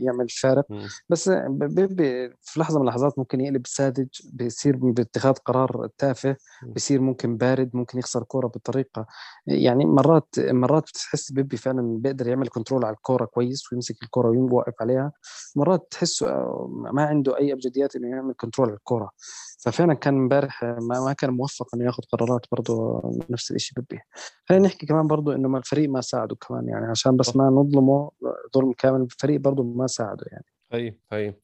يعمل فارق. بس بيبي في لحظة من اللحظات ممكن يقلب ساذج بيصير باتخاذ قرار تافه بيصير ممكن بارد ممكن يخسر كورة بطريقة. يعني مرات مرات بتحس بيبي فعلا بيقدر يعمل control على الكورة كويس ويمسك الكورة ويوقف عليها. مرات تحسه ما عنده أي أبجديات إنه يعمل control على الكورة. ففعلا كان امبارح ما, كان موفق إنه ياخذ قرارات برضه نفس الشيء بيبي. خلينا نحكي كمان برضه إنه الفريق ما ساعده كمان يعني عشان بس ما نظلمه ظلم كامل الفريق برضه ما ساعده يعني. اي اي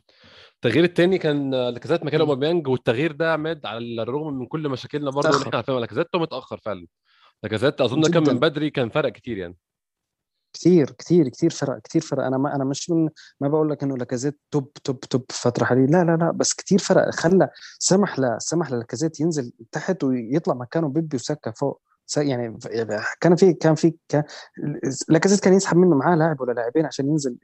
التغيير الثاني كان لاكازيت مكان أوباميانج والتغيير ده عماد على الرغم من كل مشاكلنا برضه اللي إحنا عارفينها لاكازيت متاخر فعلا. لاكازيت أظن كان من بدري كان فرق كتير يعني. كثير كثير كثير فرق كثير فرق. أنا ما أنا مش من ما بقول لك إنه لاكازيت top top top فتره حاليا لا لا لا بس كثير فرق. خلى سمح ل سمح للاكازيت ينزل تحت ويطلع مكانه بيبي وسكا فوق. يعني كان في كان في كان لاكازيت كان يسحب منه معاه لاعب ولا لاعبين عشان ينزل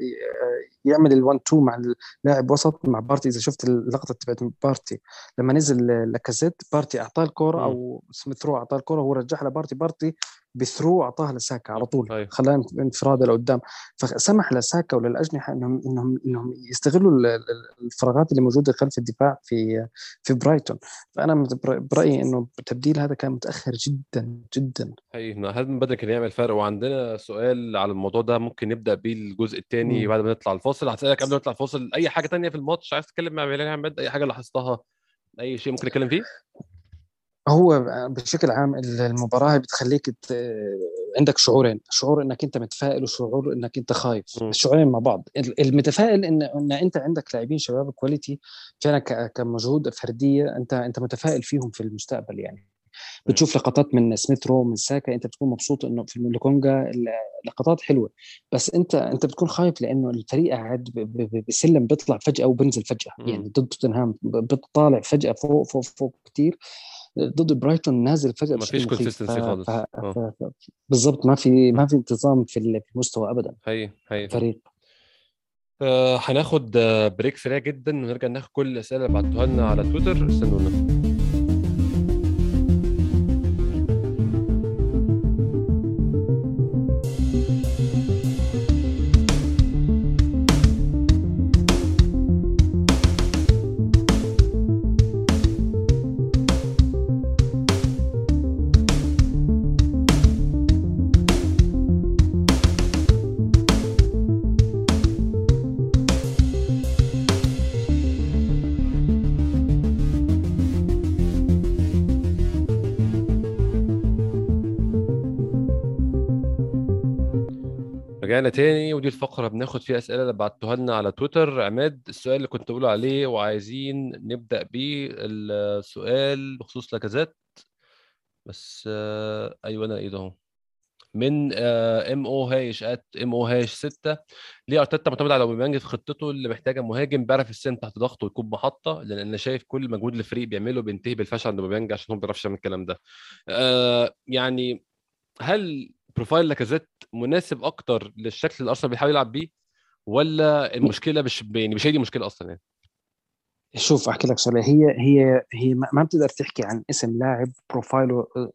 يعمل ال1 2 مع اللاعب وسط مع بارتي. إذا شفت اللقطة تبعت بارتي لما نزل لاكازيت بارتي أعطاه الكورة أو سميث رو أعطاه الكورة وهو رجعها لبارتي بارتي ب through اعطاها لساكا على طول طيب. خلاه انفراده لقدام. فسمح لساكا وللأجنحة إنهم إنهم إنهم يستغلوا الفراغات اللي موجودة خلف الدفاع في في برايتون. فأنا برأيي إنه التبديل هذا كان متأخر جدا جدا. حقيقي هذا من بدري كان يعمل فرق؟ وعندنا سؤال على الموضوع ده ممكن نبدأ بيه الجزء الثاني بعد ما نطلع الفاصل. هسألك قبل ما نطلع الفاصل أي حاجة ثانية في الماتش؟ عايز تتكلم مع بلال احمد أي حاجة لاحظتها؟ أي شيء ممكن نتكلم فيه؟ هو بشكل عام المباراة بتخليك عندك شعورين شعور إنك أنت متفائل وشعور إنك أنت خايف م. الشعورين مع بعض. المتفائل ان إن أنت عندك لاعبين شباب quality فعلا كمجهود فردية انت أنت متفائل فيهم في المستقبل يعني. بتشوف لقطات من سميث رو من ساكا أنت بتكون مبسوط إنه في لوكونجا لقطات حلوة. بس انت أنت بتكون خايف لأنه الفريق قاعد بسلم بيطلع فجأة وبنزل فجأة. يعني ضد توتنهام بتطالع فجأة فوق فوق فوق كثير ضد برايتون نازل فجأة ما فيش consistency خالص. آه. بالضبط ما في ما في انتظام في المستوى ابدا. هي هي فريق. آه هناخد بريك سريع جدا ونرجع ناخد كل الأسئلة اللي بعتوها لنا على تويتر. استنونا. رجعنا تاني ودي الفقرة بناخد فيها أسئلة اللي بعتوها لنا على تويتر. عماد السؤال اللي كنت بقول عليه وعايزين نبدأ بيه السؤال بخصوص لاكازيت بس آه أيوه أنا إيه ده من ام أو هايش ات ام أو هايش 6 ليه أرتيتا معتمد على اوباميانج في خطته اللي محتاجة مهاجم بيعرف السن تحت ضغط ويكون محطة؟ لأن أنا شايف كل مجهود الفريق بيعمله بينتهي بالفشل عند اوباميانج عشان هو ما بيعرفش يعمل الكلام ده. آه يعني هل profile لاكازيت مناسب أكتر للشكل اللي أرسنال بيحاول يلعب بيه ولا المشكلة مش يعني مش هي دي المشكلة أصلا يعني؟ شوف أحكي لك شغله هي هي هي ما بتقدر تحكي عن اسم لاعب profile ه آه،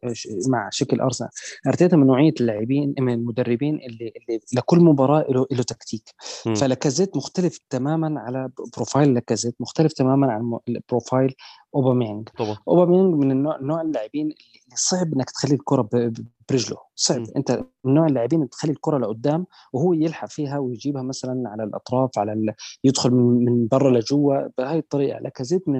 مع شكل أرسنال. أرتيتا من نوعية اللاعبين من المدربين اللي اللي لكل مباراة له له تكتيك. فلكازيت مختلف تماما على profile لاكازيت مختلف تماما عن profile أوباميانج. أوباميانج من النوع نوع اللاعبين اللي صعب إنك تخلي الكرة برجله. صعب. أنت من نوع اللاعبين تخلي الكرة لقدام وهو يلحق فيها ويجيبها مثلا على الأطراف على ال... يدخل من, برا لجوا. بهاي الطريقة لاكازيت من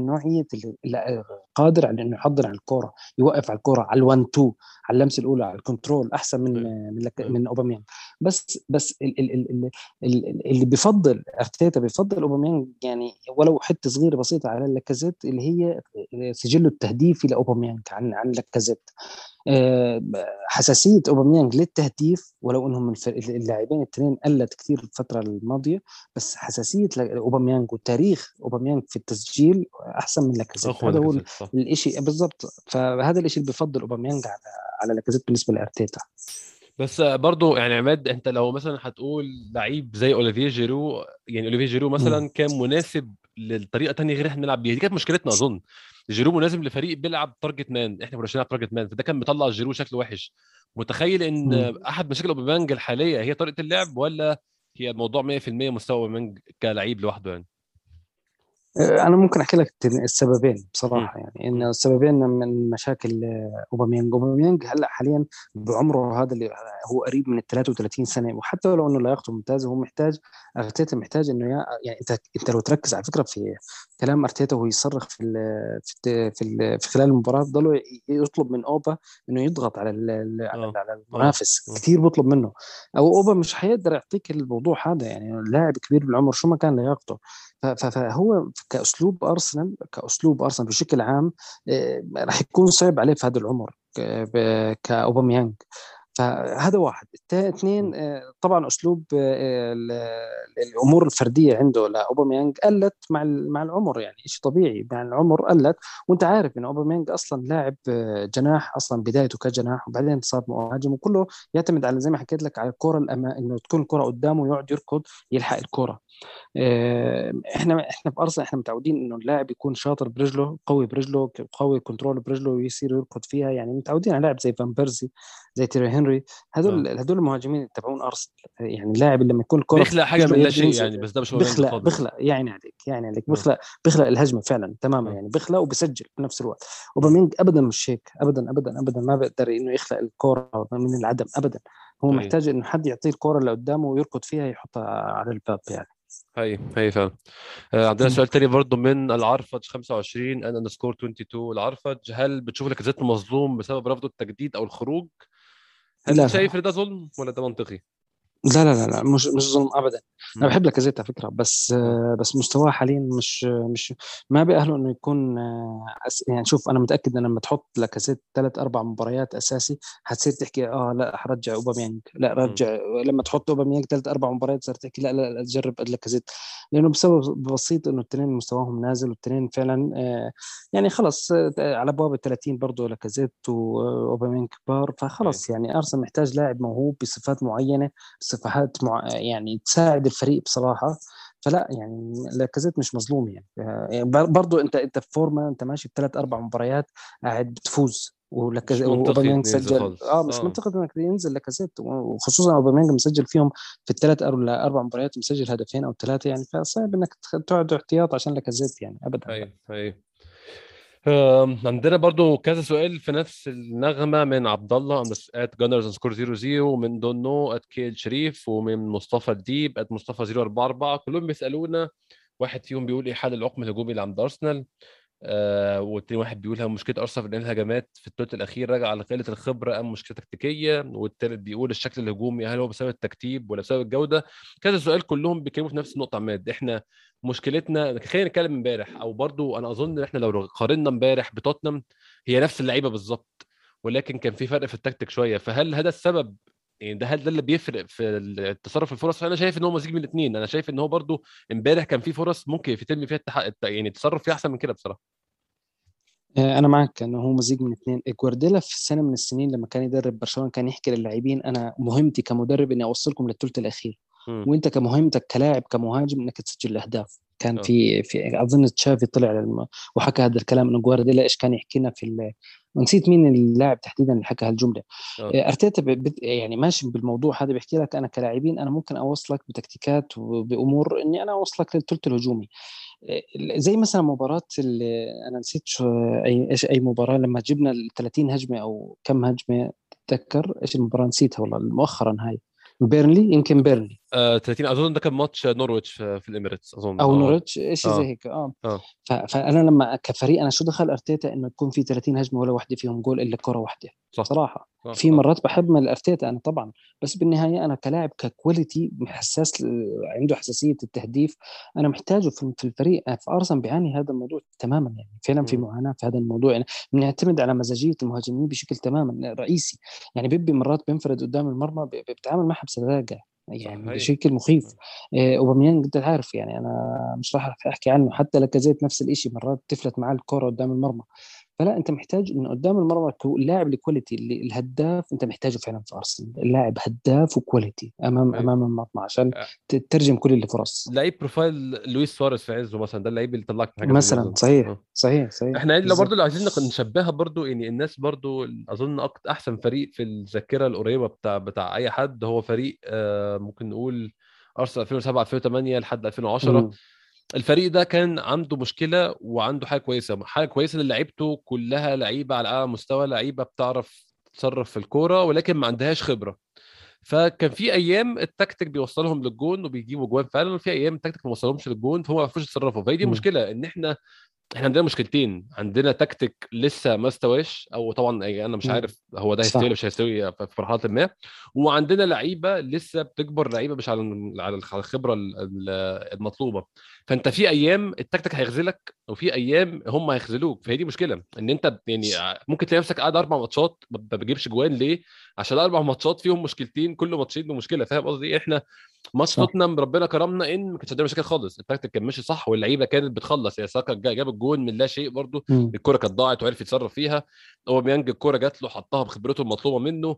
اللي قادر على إنه يحضر على الكره يوقف على الكره على ال1 2 على اللمسة الأولى على ال control أحسن من من, لك... من أوباميانج. بس بس ال... ال... ال... ال... اللي بفضل أرتيتا بفضل أوباميانج يعني ولو حتة صغيرة بسيطة على لاكازيت اللي هي سجله التهديفي لأوباميانج عن عن لاكازيت. آه، حساسية أوباميانج للتهديف ولو إنهم اللاعبين الاثنين قلت كثير الفترة الماضية بس حساسية أوباميانج وتاريخ أوباميانج في التسجيل أحسن من لاكازيت. هذا هو الشيء بالضبط فهذا الشيء اللي بفضل أوباميانج على على لاكازيت بالنسبة لأرتيتا. بس برضه يعني عماد أنت لو مثلا هتقول لعيب زي اوليفيه جيرو يعني اوليفيه جيرو مثلا كان مناسب للطريقه ثانية غير إحنا بنلعب بيها. دي كانت مشكلتنا أظن. جيرو مناسب لفريق بيلعب target man إحنا كنا بنلعب target man فده كان مطلع جيرو شكله وحش. متخيل إن م. أحد مشاكل أوباميانج الحالية هي طريقة اللعب ولا هي الموضوع 100% مستوى أوباميانج كلعيب لوحده يعني؟ أنا ممكن أحكي لك السببين بصراحة يعني. ان السببين من مشاكل آه، اوباميانج اوباميانج هلأ حاليا بعمره هذا اللي هو قريب من ال 33 سنة. وحتى لو إنه لياقته ممتازة هو محتاج أرتيتا محتاج إنه يعني إنت إنت لو تركز على فكرة في كلام أرتيتا وهو يصرخ في ال في في, في خلال المباراة ضلوا يطلب من أوبا إنه يضغط على على, آه. على المنافس. كثير بيطلب منه. أو أوبا مش حيقدر يعطيك الموضوع هذا يعني. لاعب كبير بالعمر شو ما كان لياقته. فهو كأسلوب أرسنال كأسلوب أرسنال بشكل عام آه، راح يكون صعب عليه في هذا العمر كأوباميانج. فهذا واحد. اثنين آه، طبعا أسلوب آه، الأمور الفردية عنده لأوباميانج قلت مع مع العمر يعني شيء طبيعي مع العمر قلت. وأنت عارف إن أوباميانج أصلا لاعب جناح أصلا بدايته كجناح وبعدين صار مهاجم وكله يعتمد على زي ما حكيت لك على الكرة الأما إنه تكون الكرة قدامه ويقعد يركض يلحق الكرة. إحنا إحنا في أرسنال إحنا متعودين إنه اللاعب يكون شاطر برجله قوي برجله قوي كنترول برجله ويصير يركض فيها يعني متعودين على لاعب زي فان بيرسي زي تيري هنري هذول آه. هذول المهاجمين تبعون أرسنال يعني اللاعب لما يكون الكره بيخلق حاجة من لا شيء يعني بس ده مش بيخلق بيخلق يعني عليك يعني عليك بيخلق بيخلق الهجمة فعلا تماما يعني بيخلق وبسجل بنفس الوقت. أوباميانج ابدا مش هيك ابدا ابدا ابدا ما بيقدر إنه يخلق الكره من العدم ابدا. هو طيب. محتاج انه حد يعطيه الكره اللي قدامه ويركض فيها يحطها على الباب يعني هي هي فعلا آه عندنا سؤال تاني برضه من العرفج 25 underscore 22 العرفج هل بتشوف لاكازيت مظلوم بسبب رفضه التجديد أو الخروج؟ هل لا شايف إن ده ظلم ولا ده منطقي؟ لا لا لا لا مش مش ظلم ابدا. أنا بحب لاكازيت على فكرة بس بس مستواه حاليا مش مش ما بيأهله إنه يكون يعني شوف أنا متأكد إن لما تحط لاكازيت ثلاث أربع مباريات أساسي حتصير تحكي آه لا حرجع أوباميانج لا رجع لما تحط أوباميانج ثلاث أربع مباريات صار تحكي لا لا, لا تجرب لاكازيت لأنه بسبب بسيط إنه الاثنين مستواهم نازل والاثنين فعلا يعني خلص على ابواب ال 30 برضه لاكازيت واوباميانج كبار فخلص يعني أرسنال محتاج لاعب موهوب بصفات معينة صفات مع يعني تساعد الفريق بصراحة. فلا يعني لاكازيت مش مظلوم يعني, يعني برضه انت انت في فورما انت ماشي بثلاث أربع مباريات قاعد بتفوز. اوباميانج سجل. آه مش آه. منطقي إنك ينزل لاكازيت وخصوصا أوباميانج مسجل فيهم في الثلاث أو أربع مباريات مسجل هدفين أو ثلاثة يعني. فصعب إنك تقعد احتياط عشان لاكازيت يعني ابدا. أيوه أيوه عندنا برضو كذا سؤال في نفس النغمة من عبد الله at Gunners score 00 ومن دونو at كيل شريف ومن مصطفى الديب at مصطفى 044 كلهم بيسألونا واحد فيهم بيقول إيه حل العقم الهجومي اللي عند أرسنال؟ آه والتاني واحد بيقول مشكلة أرسنال في الهجمات في الثلث الأخير راجع على قله الخبرة أم مشكلة تكتيكية؟ والتالت بيقول الشكل الهجومي هل هو بسبب التكتيك ولا بسبب الجودة؟ كذا سؤال كلهم بيتكلموا في نفس النقطة عماد. إحنا مشكلتنا خلينا نتكلم امبارح أو برضو أنا أظن إن إحنا لو قارنا امبارح بتوتنهام هي نفس اللعيبة بالظبط ولكن كان في فرق في التكتيك شوية. فهل هذا السبب يعني ده هل ده اللي بيفرق في التصرف الفرص؟ أنا شايف إن هو مزيج من الاثنين أنا شايف إن هو برضو امبارح كان في فرص ممكن يتم فيها التح... يعني التصرف فيها أحسن من كده بصراحة. آه، أنا معك انه هو مزيج من اثنين جوارديولا في سنة من السنين لما كان يدرب برشلونة كان يحكي للاعبين أنا مهمتي كمدرب إني أوصلكم للثلث الأخير. وانت كمهمتك كلاعب كمهاجم انك تسجل الأهداف. كان أوه. في في أظن تشافي طلع للم... وحكى هذا الكلام إنه جوارديولا إيش كان يحكي لنا في ال... ونسيت مين اللاعب تحديدا اللي حكى هالجملة. أوه. أرتيتا ب... يعني ماشي بالموضوع هذا بيحكي لك أنا كلاعبين أنا ممكن أوصلك بتكتيكات وبأمور إني أنا أوصلك للثلث الهجومي. زي مثلا مباراة اللي أنا نسيت شو أي إيش أي مباراة لما جبنا ال 30 هجمة أو كم هجمة تتذكر إيش المباراة؟ نسيتها والله مؤخرا هاي. بيرنلي؟ يمكن بيرنلي. آه 30 أظن ده كان ماتش نورويتش في, الإميريتس أظن. أو نورويتش شيء آه. زي هيك آه, آه. فأنا لما كفريق أنا شو دخل أرتيتا إنه يكون في 30 هجمة ولا واحدة فيهم جول إلا كرة واحدة صح. صراحة. صح. في مرات بحب من أرتيتا أنا طبعا بس بالنهاية أنا كلاعب ك quality حساس عنده حساسية التهديف أنا محتاجه في الفريق. في أرسنال بيعاني هذا الموضوع تماما يعني فعلا في معاناة في هذا الموضوع يعني. بنعتمد على مزاجية المهاجمين بشكل تماما رئيسي. يعني بيبي مرات بينفرد قدام المرمى بيتعامل معها بسذاجة. يعني صحيح. بشكل مخيف. آه، أوباميانج أنت عارف يعني أنا مش راح أحكي عنه حتى لاكازيت نفس الشيء مرات تفلت معاه الكوره قدام المرمى. فلا أنت محتاج انه قدام المرمى اللاعب ال quality اللي الهداف أنت محتاجه فعلا في أرسنال اللاعب هداف و quality أمام أيوة. أمام المرمى عشان آه. تترجم كل الفرص لعيب profile لويس سواريز في عزه مثلا ده اللعيب اللي طلعك حاجة مثلا صحيح آه. صحيح صحيح إحنا لو برضه لو عايزين نشبهها برضه يعني الناس برضه أظن أحسن فريق في الذاكرة القريبة بتاع بتاع أي حد هو فريق آه ممكن نقول أرسنال 2007 2008 لحد 2010 م. الفريق ده كان عنده مشكلة وعنده حاجة كويسة. حاجة كويسة إن لعيبته كلها لعيبة على أعلى مستوى لعيبة بتعرف تتصرف في الكورة ولكن ما عندهاش خبرة. فكان في أيام التكتيك بيوصلهم للجون وبيجيبوا جوان. فعلا وفي أيام التكتيك ما وصلهمش للجون فهم ما عرفوش يتصرفوا. فهي دي المشكلة إن إحنا إحنا عندنا مشكلتين. عندنا تكتيك لسه ما استواش أو طبعا أنا مش عارف هو ده هيستوي مش هيستوي في مرحلة ما. وعندنا لعيبة لسه بتكبر لعيبة مش على على الخبرة المطلوبة. فأنت في أيام التكتيك هيخذلك وفي أيام هم هيخذلوك فهي دي مشكلة إن أنت يعني ممكن تلاقي نفسك قاعد أربع ماتشات ما بتجيبش جوان ليه؟ عشان أربع ماتشات فيهم مشكلتين كل ماتشين بمشكلة فاهم قصدي إيه؟ إحنا ماتش توتنهام ربنا كرمنا إن ما كانش عندنا مشاكل خالص التكتيك كان ماشي صح واللعيبة كانت بتخلص يا ساكا جاب الجون من لا شيء برضه الكرة كانت ضاعت وعرف يتصرف فيها أوباميانج الكرة جات له حطها بخبرته المطلوبة منه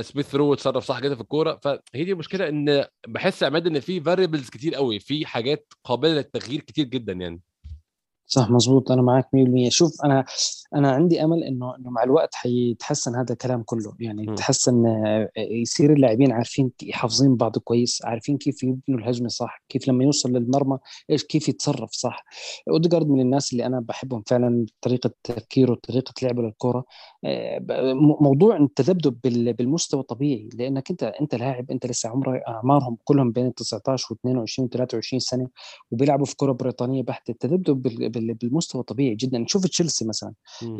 سميث رو اتصرف صح جدا في الكورة. فهي دي المشكلة إن بحس عماد إن في variables كتير قوي في حاجات قابلة للتغيير كتير جدا يعني. صح مزبوط أنا معك 100% شوف أنا أنا عندي أمل إنه إنه مع الوقت حيتحسن هذا الكلام كله. يعني يتحسن آه، يصير اللاعبين عارفين حافظين بعض كويس عارفين كيف يبنوا الهجمة صح كيف لما يوصل للمرمى إيش كيف يتصرف صح. أوديجارد من الناس اللي أنا بحبهم فعلا طريقة تفكيره وطريقه لعبه للكره آه، موضوع التذبذب بالمستوى طبيعي لأنك أنت أنت لاعب أنت لسه عمرك أعمارهم كلهم بين 19 و22 و23 سنة وبيلعبوا في كرة بريطانية بحتة. التذبذب بالمستوى طبيعي جدا. شوف تشيلسي مثلا.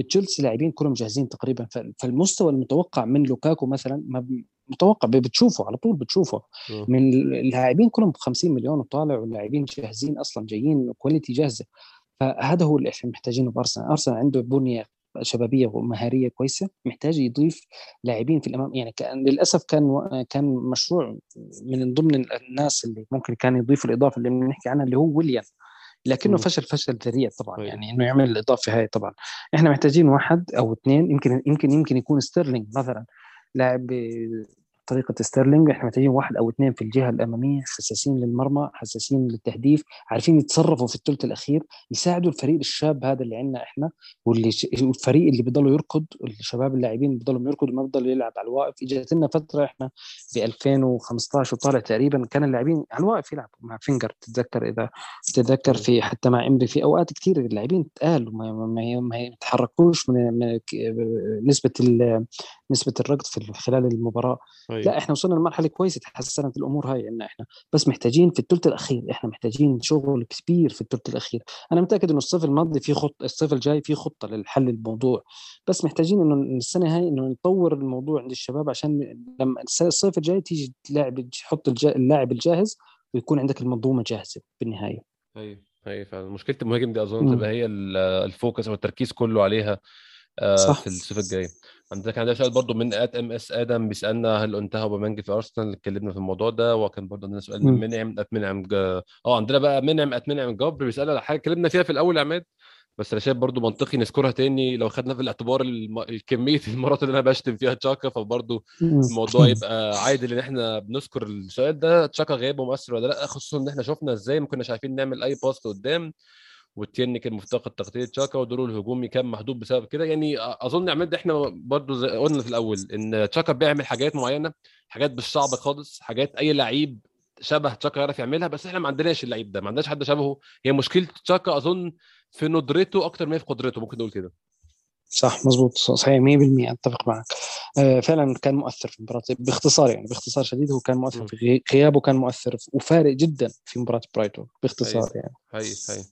تشيلسي لاعبين كلهم جاهزين تقريبا. فالمستوى المتوقع من لوكاكو مثلا ما متوقع بتشوفه على طول بتشوفه. من اللاعبين كلهم ب 50 مليون وطالع واللاعبين جاهزين أصلا جايين quality جاهزة. فهذا هو اللي إحنا محتاجينه بارسنال أرسنال. عنده بنية شبابية ومهارية كويسة محتاج يضيف لاعبين في الأمام. يعني كان للأسف كان كان مشروع من ضمن الناس اللي ممكن كان يضيف الإضافة اللي بنحكي عنها اللي هو ويليام. لكنه فشل فشل ذريع طبعا طيب. يعني إنه يعمل الاضافه هاي طبعا إحنا محتاجين واحد أو اثنين يمكن يمكن يمكن يكون ستيرلينج مثلا لاعب طريقة ستيرلينج إحنا محتاجين واحد أو اثنين في الجهة الأمامية حساسين للمرمى حساسين للتهديف عارفين يتصرفوا في الثلث الأخير يساعدوا الفريق الشاب هذا اللي عندنا إحنا واللي الفريق اللي بيضلوا يركض الشباب اللاعبين اللي بيضلوا يركضوا ما بيضلوا يلعب على الواقف. إجت لنا فترة إحنا في 2015 وطالع تقريبا كان اللاعبين على الواقف يلعبوا مع فينجر تتذكر إذا تتذكر في حتى مع إمري في أوقات كثير اللاعبين تقال وما ما, ما يتحركوش من, من نسبة نسبة الركض في خلال المباراة. أيوة. لا إحنا وصلنا لمرحلة كويسة تحسنت الأمور هاي عندنا إحنا. بس محتاجين في الثلث الأخير إحنا محتاجين شغل كبير في الثلث الأخير. أنا متأكد إنه الصيف الماضي في خط الصيف الجاي في خطة للحل الموضوع. بس محتاجين إنه السنة هاي إنه نطور الموضوع عند الشباب عشان لما الصيف الجاي تيجي تلاعب تحط اللاعب الجاهز ويكون عندك المنظومة جاهزة بالنهاية. أيوه أيوه فعلا. مشكلة المهاجم دي أظن تبقى هي ال focus أو التركيز كله عليها آه، صح. في الصيف الجاي. عندك عندنا سؤال برضه من at MS آدم بيسألنا هل انتهى أوباميانج في أرسنال اتكلمنا في الموضوع ده وكان برضه عندنا سؤال من منعم at منعم آه عندنا بقى منعم at منعم جبر بيسأل على حاجة اتكلمنا فيها في الأول يا عماد بس أنا شايف برضو منطقي نذكرها تاني لو خدنا في الاعتبار الم... كمية المرات اللي أنا بشتم فيها تشاكا فبرضو الموضوع يبقى عادل ان إحنا بنذكر السؤال ده تشاكا غيابه مؤثر ولا لأ خصوصا إن إحنا شفنا إزاي ما كناش عارفين نعمل أي pass قدام والتيرني كان مفتقد تغطية تشاكا ودوره الهجومي كان محدود بسبب كده. يعني أظن عماد إحنا برضو زي قلنا في الأول إن تشاكا بيعمل حاجات معينة حاجات مش صعبة خالص حاجات أي لعيب شبه تشاكا يعرف يعملها بس إحنا ما عندناش اللعيب ده ما عندناش حد شبهه. هي مشكلة تشاكا أظن في ندرته أكتر ما في قدرته ممكن نقول كده. صح مزبوط صحيح 100% أتفق معك. آه فعلا كان مؤثر في المباراه باختصار يعني باختصار شديد هو كان مؤثر في غيابه كان مؤثر وفارق جدا في مباراة برايتون باختصار هي. يعني. هي هي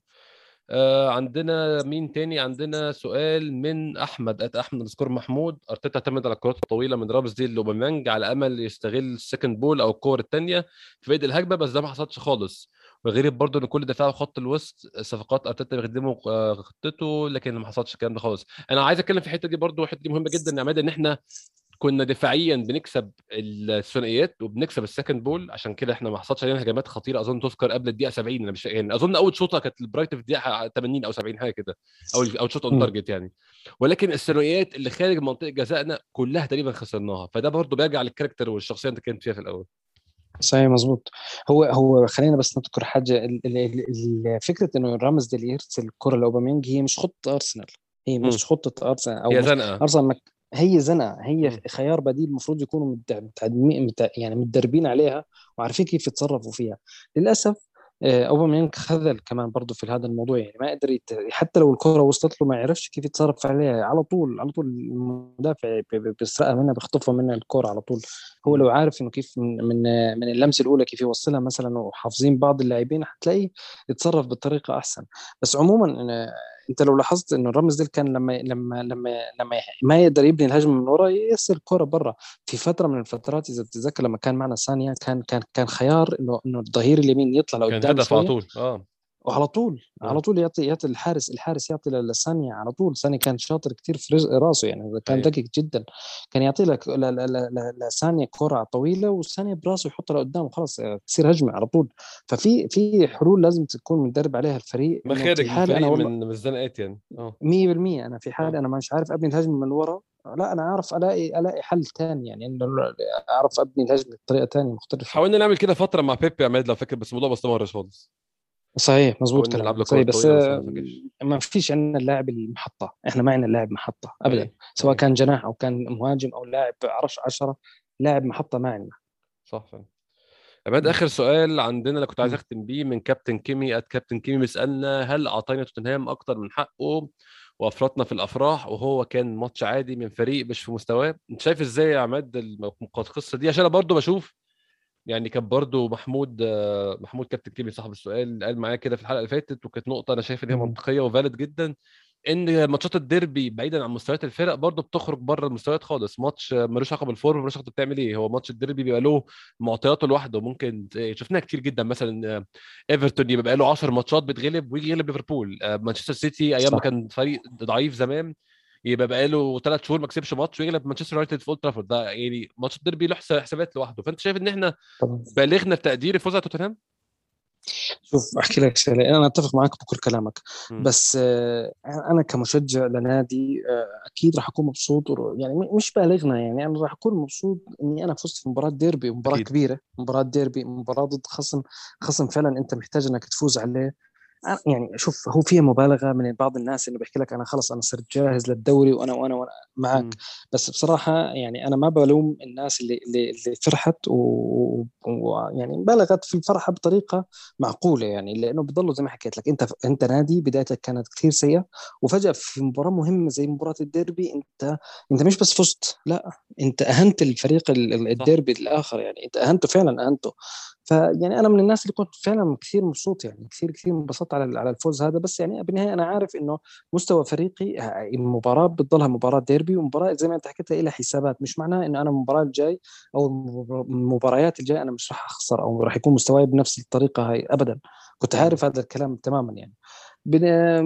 آه عندنا مين تاني؟ عندنا سؤال من أحمد at أحمد سكور محمود. أرتيتا اعتمد على الكرات الطويلة من رامزديل لأوباميانج على أمل يستغل ال second ball أو الكور الثانية في بدء الهجمة بس ده ما حصلش خالص. وغير برضه إن كل دفاع خط الوسط صفقات أرتيتا بيخدموا خطته لكن ما حصلش الكلام ده خالص. أنا عايز أتكلم في الحتة دي برضه الحته دي مهمة جدا يا عماد إن إحنا كنا دفاعيا بنكسب الثنائيات وبنكسب ال second ball عشان كده إحنا ما حصلش علينا هجمات خطيرة. أظن تذكر قبل الدقيقة 70 أنا مش يعني أظن أول شوطة كانت لبرايتون في الدقيقة 80 أو 70 حاجة كده. أو أو shot on target يعني. ولكن الثنائيات اللي خارج منطقة جزائنا كلها تقريبا خسرناها. فده برضه بيرجع لل character والشخصية اللي أنت كنت فيها في الأول. صحيح مظبوط. هو هو خلينا بس نذكر حاجة. فكرة إنه رامزديل يرسل الكرة لأوباميانج هي مش خطة أرسنال. هي مش خطة أرسنال. أو هي زنقة. أرسنال هي زنقة هي. خيار بديل المفروض يكونوا. يعني متدربين عليها وعارفين كيف يتصرفوا فيها للأسف أوباميانج خذل كمان برضه في هذا الموضوع يعني ما قدر يت... حتى لو الكرة وصلت له ما يعرفش كيف يتصرف عليها على طول على طول المدافع بيسرقها منها بيخطفها منها الكرة على طول هو لو عارف إنه كيف من من, من اللمسة الأولى كيف يوصلها مثلا وحافظين بعض اللاعبين حتلاقيه يتصرف بطريقة أحسن بس عموما انت لو لاحظت إنه رامز ديل كان لما لما لما لما ما يقدر يبني الهجمة من ورا يرسل الكره برا. في فترة من الفترات إذا بتتذكر لما كان معنا ثانية كان كان كان خيار إنه إنه الظهير اليمين يطلع لقدام كان هدف على طول. آه. وعلى طول على طول يعطي يعطي الحارس الحارس يعطي لسانيا على طول. سانيا كان شاطر كثير في راسه يعني كان دقيق جدا. كان يعطي لك لسانيا كرة طويلة وسانيا براسه يحطها لقدام خلاص تصير هجمة على طول. ففي في حلول لازم تكون مدرب عليها الفريق. مخارج الفريق أنا من من الزنقات يعني آه. 100% أنا في حالي أنا مش عارف أبني الهجمة من ورا. لا أنا أعرف ألاقي ألاقي حل ثاني يعني. أعرف أبني الهجمة بطريقة ثانية مختلفة. حاولنا نعمل كده فترة مع بيبي عماد لو فاكر بس الموضوع ما استمرش خالص. صحيح مظبوط كلام صحيح بس ما فيش عندنا اللاعب المحطة. إحنا ما عندنا لاعب محطة ابدا. أيه. سواء أيه. كان جناح أو كان مهاجم أو لاعب عرش 10 لاعب محطة ما عندنا. صح فعلا. عماد آخر سؤال عندنا اللي كنت عايز أختم بيه من كابتن كيمي ات كابتن كيمي. بيسألنا هل اعطينا توتنهام أكتر من حقه وأفرطنا في الأفراح وهو كان ماتش عادي من فريق مش في مستواه؟ أنت شايف إزاي يا عماد القصة دي؟ عشان أنا برضه بشوف يعني كان برضو محمود محمود كابتن كيمي صاحب السؤال قال معايا كده في الحلقة اللي فاتت وكانت نقطة أنا شايف إن هي منطقية و valid جدا إن ماتشات الديربي بعيدا عن مستويات الفرق برضه بتخرج بره المستويات خالص. ماتش ملوش علاقة بال form ملوش علاقة بتعمل إيه. هو ماتش الديربي بيبقى له معطياته لوحده. ممكن شفناها كتير جدا مثلا إيفرتون يبقى له 10 ماتشات بتغلب ويجي يغلب ليفربول. مانشستر سيتي أيام ما كان فريق ضعيف زمان يبقى بقى له ثلاث شهور ما كسبش ماتش ويغلب مانشستر يونايتد في أولد ترافورد. ده يعني ماتش الديربي له حسابات لوحده. فأنت شايف إن إحنا بالغنا في تقدير الفوز على توتنهام؟ شوف أحكي لك شغله أنا أتفق معك بكل كلامك. م. بس أنا كمشجع لنادي أكيد راح أكون مبسوط يعني مش بالغنا. يعني أنا راح أكون مبسوط إني أنا فزت في مباراة ديربي مباراه أكيد. كبيرة. مباراة ديربي مباراة ضد خصم خصم فعلا أنت محتاج إنك تفوز عليه. يعني شوف هو فيها مبالغة من بعض الناس إنه بيحكي لك أنا خلص أنا صرت جاهز للدوري وأنا وأنا, وأنا معك. م. بس بصراحة يعني أنا ما بلوم الناس اللي اللي, اللي فرحت ويعني و... بلغت في الفرحة بطريقة معقولة يعني لأنه بضلوا زي ما حكيت لك أنت أنت نادي بدايتك كانت كثير سيئة وفجأة في مباراة مهمة زي مباراة الديربي أنت أنت مش بس فزت لا أنت أهنت الفريق الديربي الآخر يعني أنت أهنته فعلا أهنته. فيعني أنا من الناس اللي كنت فعلا كثير مبسوط يعني كثير كثير انبسطت على على الفوز هذا. بس يعني بالنهاية أنا عارف إنه مستوى فريقي المباراه بتضلها مباراة ديربي ومباراة زي ما أنت حكيت لها حسابات. مش معناه إنه أنا المباراة الجاي أو المباريات الجاية أنا مش راح أخسر أو راح يكون مستواي بنفس الطريقة هاي ابدا. كنت عارف هذا الكلام تماما يعني.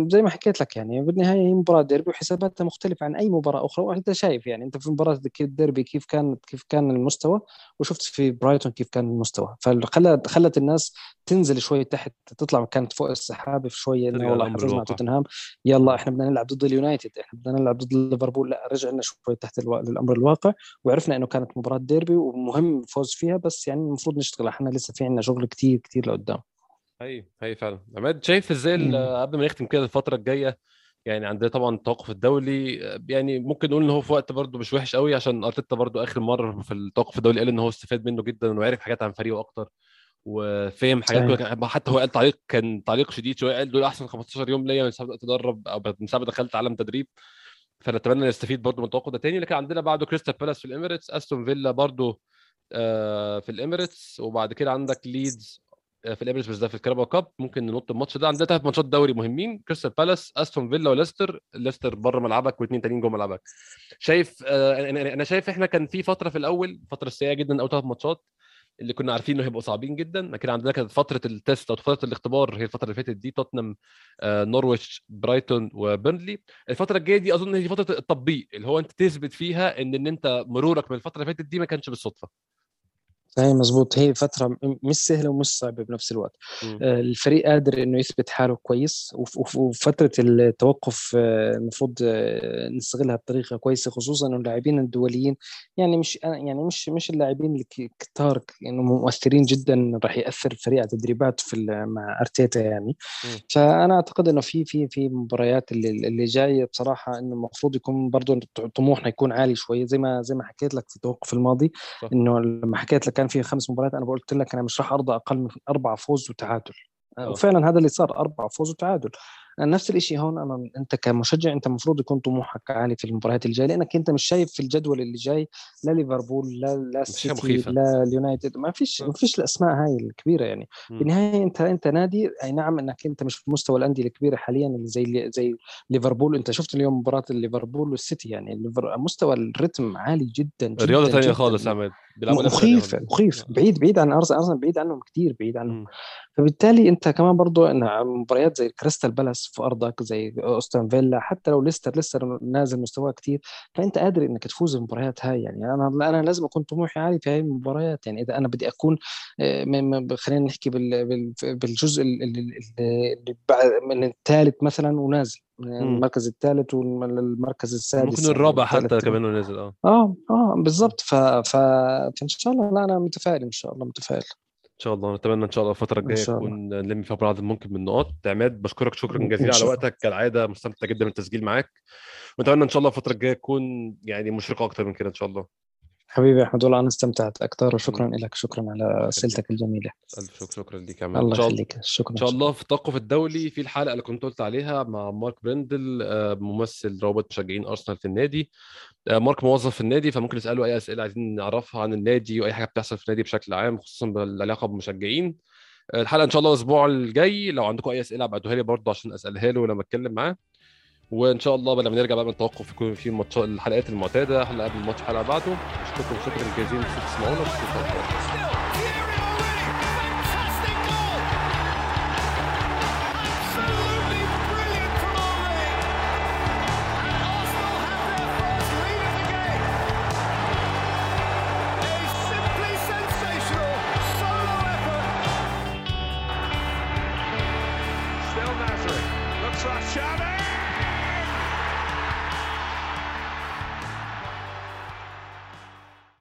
زي ما حكيت لك يعني بالنهاية هي مباراة ديربي وحساباتها مختلفة عن أي مباراة أخرى وأنت شايف يعني أنت في مباراة الديربي كيف كان كيف كان المستوى؟ وشفت في برايتون كيف كان المستوى. فخلت خلت الناس تنزل شوي تحت تطلع كانت فوق السحاب في شوية إنه والله إحنا فزنا توتنهام يلا إحنا بدنا نلعب ضد اليونايتد إحنا بدنا نلعب ضد ليفربول لا رجعنا شوي تحت ألو... الامر الواقع وعرفنا إنه كانت مباراة ديربي ومهم الفوز فيها بس يعني المفروض نشتغل إحنا لسه في عندنا شغل كتير كتير لقدام. هي هي فعلا. عماد شايف إزاي قبل ما نختم كده الفترة الجاية يعني عندنا طبعا التوقف الدولي يعني ممكن نقول إن هو في وقت برده مش وحش قوي عشان أرتيتا برده آخر مرة في التوقف الدولي قال إن هو استفاد منه جدا وعرف حاجات عن فريقه أكتر وفهم حاجات. حتى هو قال تعليق كان تعليق شديد شوية قال دول أحسن 15 يوم ليا من ساعة أتدرب أو من ساعة دخلت عالم تدريب. فنتمنى نستفيد برضه من التوقف ده تاني. لكن عندنا بعده كريستال بالاس في الإميريتس أستون فيلا برضه آه، في الإميريتس وبعد كده عندك ليدز في الاميريتس بس ده في الكارابا كاب ممكن ننط الماتش ده. عندنا ثلاث ماتشات دوري مهمين كريستال بالاس أستون فيلا وليستر. ليستر بره ملعبك واثنين تانيين جوه ملعبك. شايف آه، أنا شايف إحنا كان في فترة في الأول فترة سيئة جدا أو ثلاث ماتشات اللي كنا عارفين إنه هيبقوا صعبين جدا. لكن عندنا كانت فترة ال test أو فترة الاختبار هي الفترة اللي فاتت دي توتنهام آه، نورويتش برايتون وبيرنلي. الفترة الجاية دي أظن هي فترة التطبيق اللي هو أنت تثبت فيها إن إن أنت مرورك من الفترة اللي فاتت دي ما كانش بالصدفة. هي مزبوط هي فترة مش سهلة ومش صعبة بنفس الوقت م. آه، الفريق قادر إنه يثبت حاله كويس وفترة التوقف آه، المفروض آه، نستغلها بطريقة كويسة خصوصا إنه اللاعبين الدوليين يعني مش يعني مش مش اللاعبين اللي كتار انه مؤثرين جدا راح يأثر الفريق على تدريبات في مع أرتيتا يعني م. فأنا أعتقد إنه في في في مباريات اللي, اللي جاية بصراحة إنه المفروض يكون برضه طموحنا يكون عالي شوية زي ما زي ما حكيت لك في التوقف الماضي إنه لما حكيت لك كان في خمس مباريات أنا قلت لك أنا مش راح أرضى أقل من أربع فوز وتعادل. أوه. وفعلا هذا اللي صار أربع فوز وتعادل. نفس الشيء هون أنا أنت كمشجع أنت المفروض يكون طموحك عالي في المباريات الجايه لأنك أنت مش شايف في الجدول اللي جاي لا ليفربول لا لا سيتي لا اليونايتد. ما فيش ما فيش الأسماء هاي الكبيرة يعني. م. بالنهاية أنت أنت نادي أي نعم أنك أنت مش في مستوى الأندية الكبيرة حاليا اللي زي زي ليفربول. أنت شفت اليوم مباراة ليفربول والسيتي يعني مستوى الريتم عالي جدا, جداً رياضة ثانية خالص عماد. مخيف مخيف. بعيد بعيد عن أرسنال بعيد عنهم كثير بعيد عنهم. فبالتالي أنت كمان برضو إن مباريات زي كريستال بالاس في أرضك زي أستون فيلا حتى لو ليستر لسه نازل مستواه كثير فأنت قادر إنك تفوز بالمباريات هاي. يعني أنا أنا لازم أكون طموحي عالي في هاي المباريات. يعني إذا أنا بدي أكون آه، خلينا نحكي بالجزء اللي من الثالث مثلا ونازل. المركز الثالث والمركز السادس ممكن يعني الرابع حتى كمان ونازل آه. آه آه بالضبط. ف... ف... فإن شاء الله لا أنا متفائل إن شاء الله متفائل. إن شاء الله. نتمنى إن شاء الله الفترة الجاية نكون نلم فيها بعض ممكن من النقاط عماد بشكرك شكرا جزيلا على وقتك. كالعادة مستمتع جدا بالتسجيل معاك. ونتمنى إن شاء الله الفترة الجاية تكون يعني مشرقة أكتر من كده إن شاء الله. حبيبي أحمد والله أنا استمتعت أكثر وشكرا لك شكرا على أسئلتك الجميلة. ألف شكر شكرا لك عماد الله يخليك شكرا إن شاء الله في التوقف الدولي في الحلقة اللي كنت قلت عليها مع مارك برندل آه، ممثل روابط مشجعين أرسنال في النادي. آه، مارك موظف في النادي فممكن نساله أي أسئلة عايزين نعرفها عن النادي وأي حاجة بتحصل في النادي بشكل عام خصوصا بالعلاقة بالمشجعين. آه، الحلقة إن شاء الله الأسبوع الجاي لو عندكم أي أسئلة ابعتوها لي برضه عشان أسألها له لما أتكلم معاه. وإن شاء الله لما نرجع بقى من التوقف يكون في الماتش الحلقات المعتادة حلقه قبل الماتش حلقة بعده. أشكركم شكرا جزيلا تسمعونا Still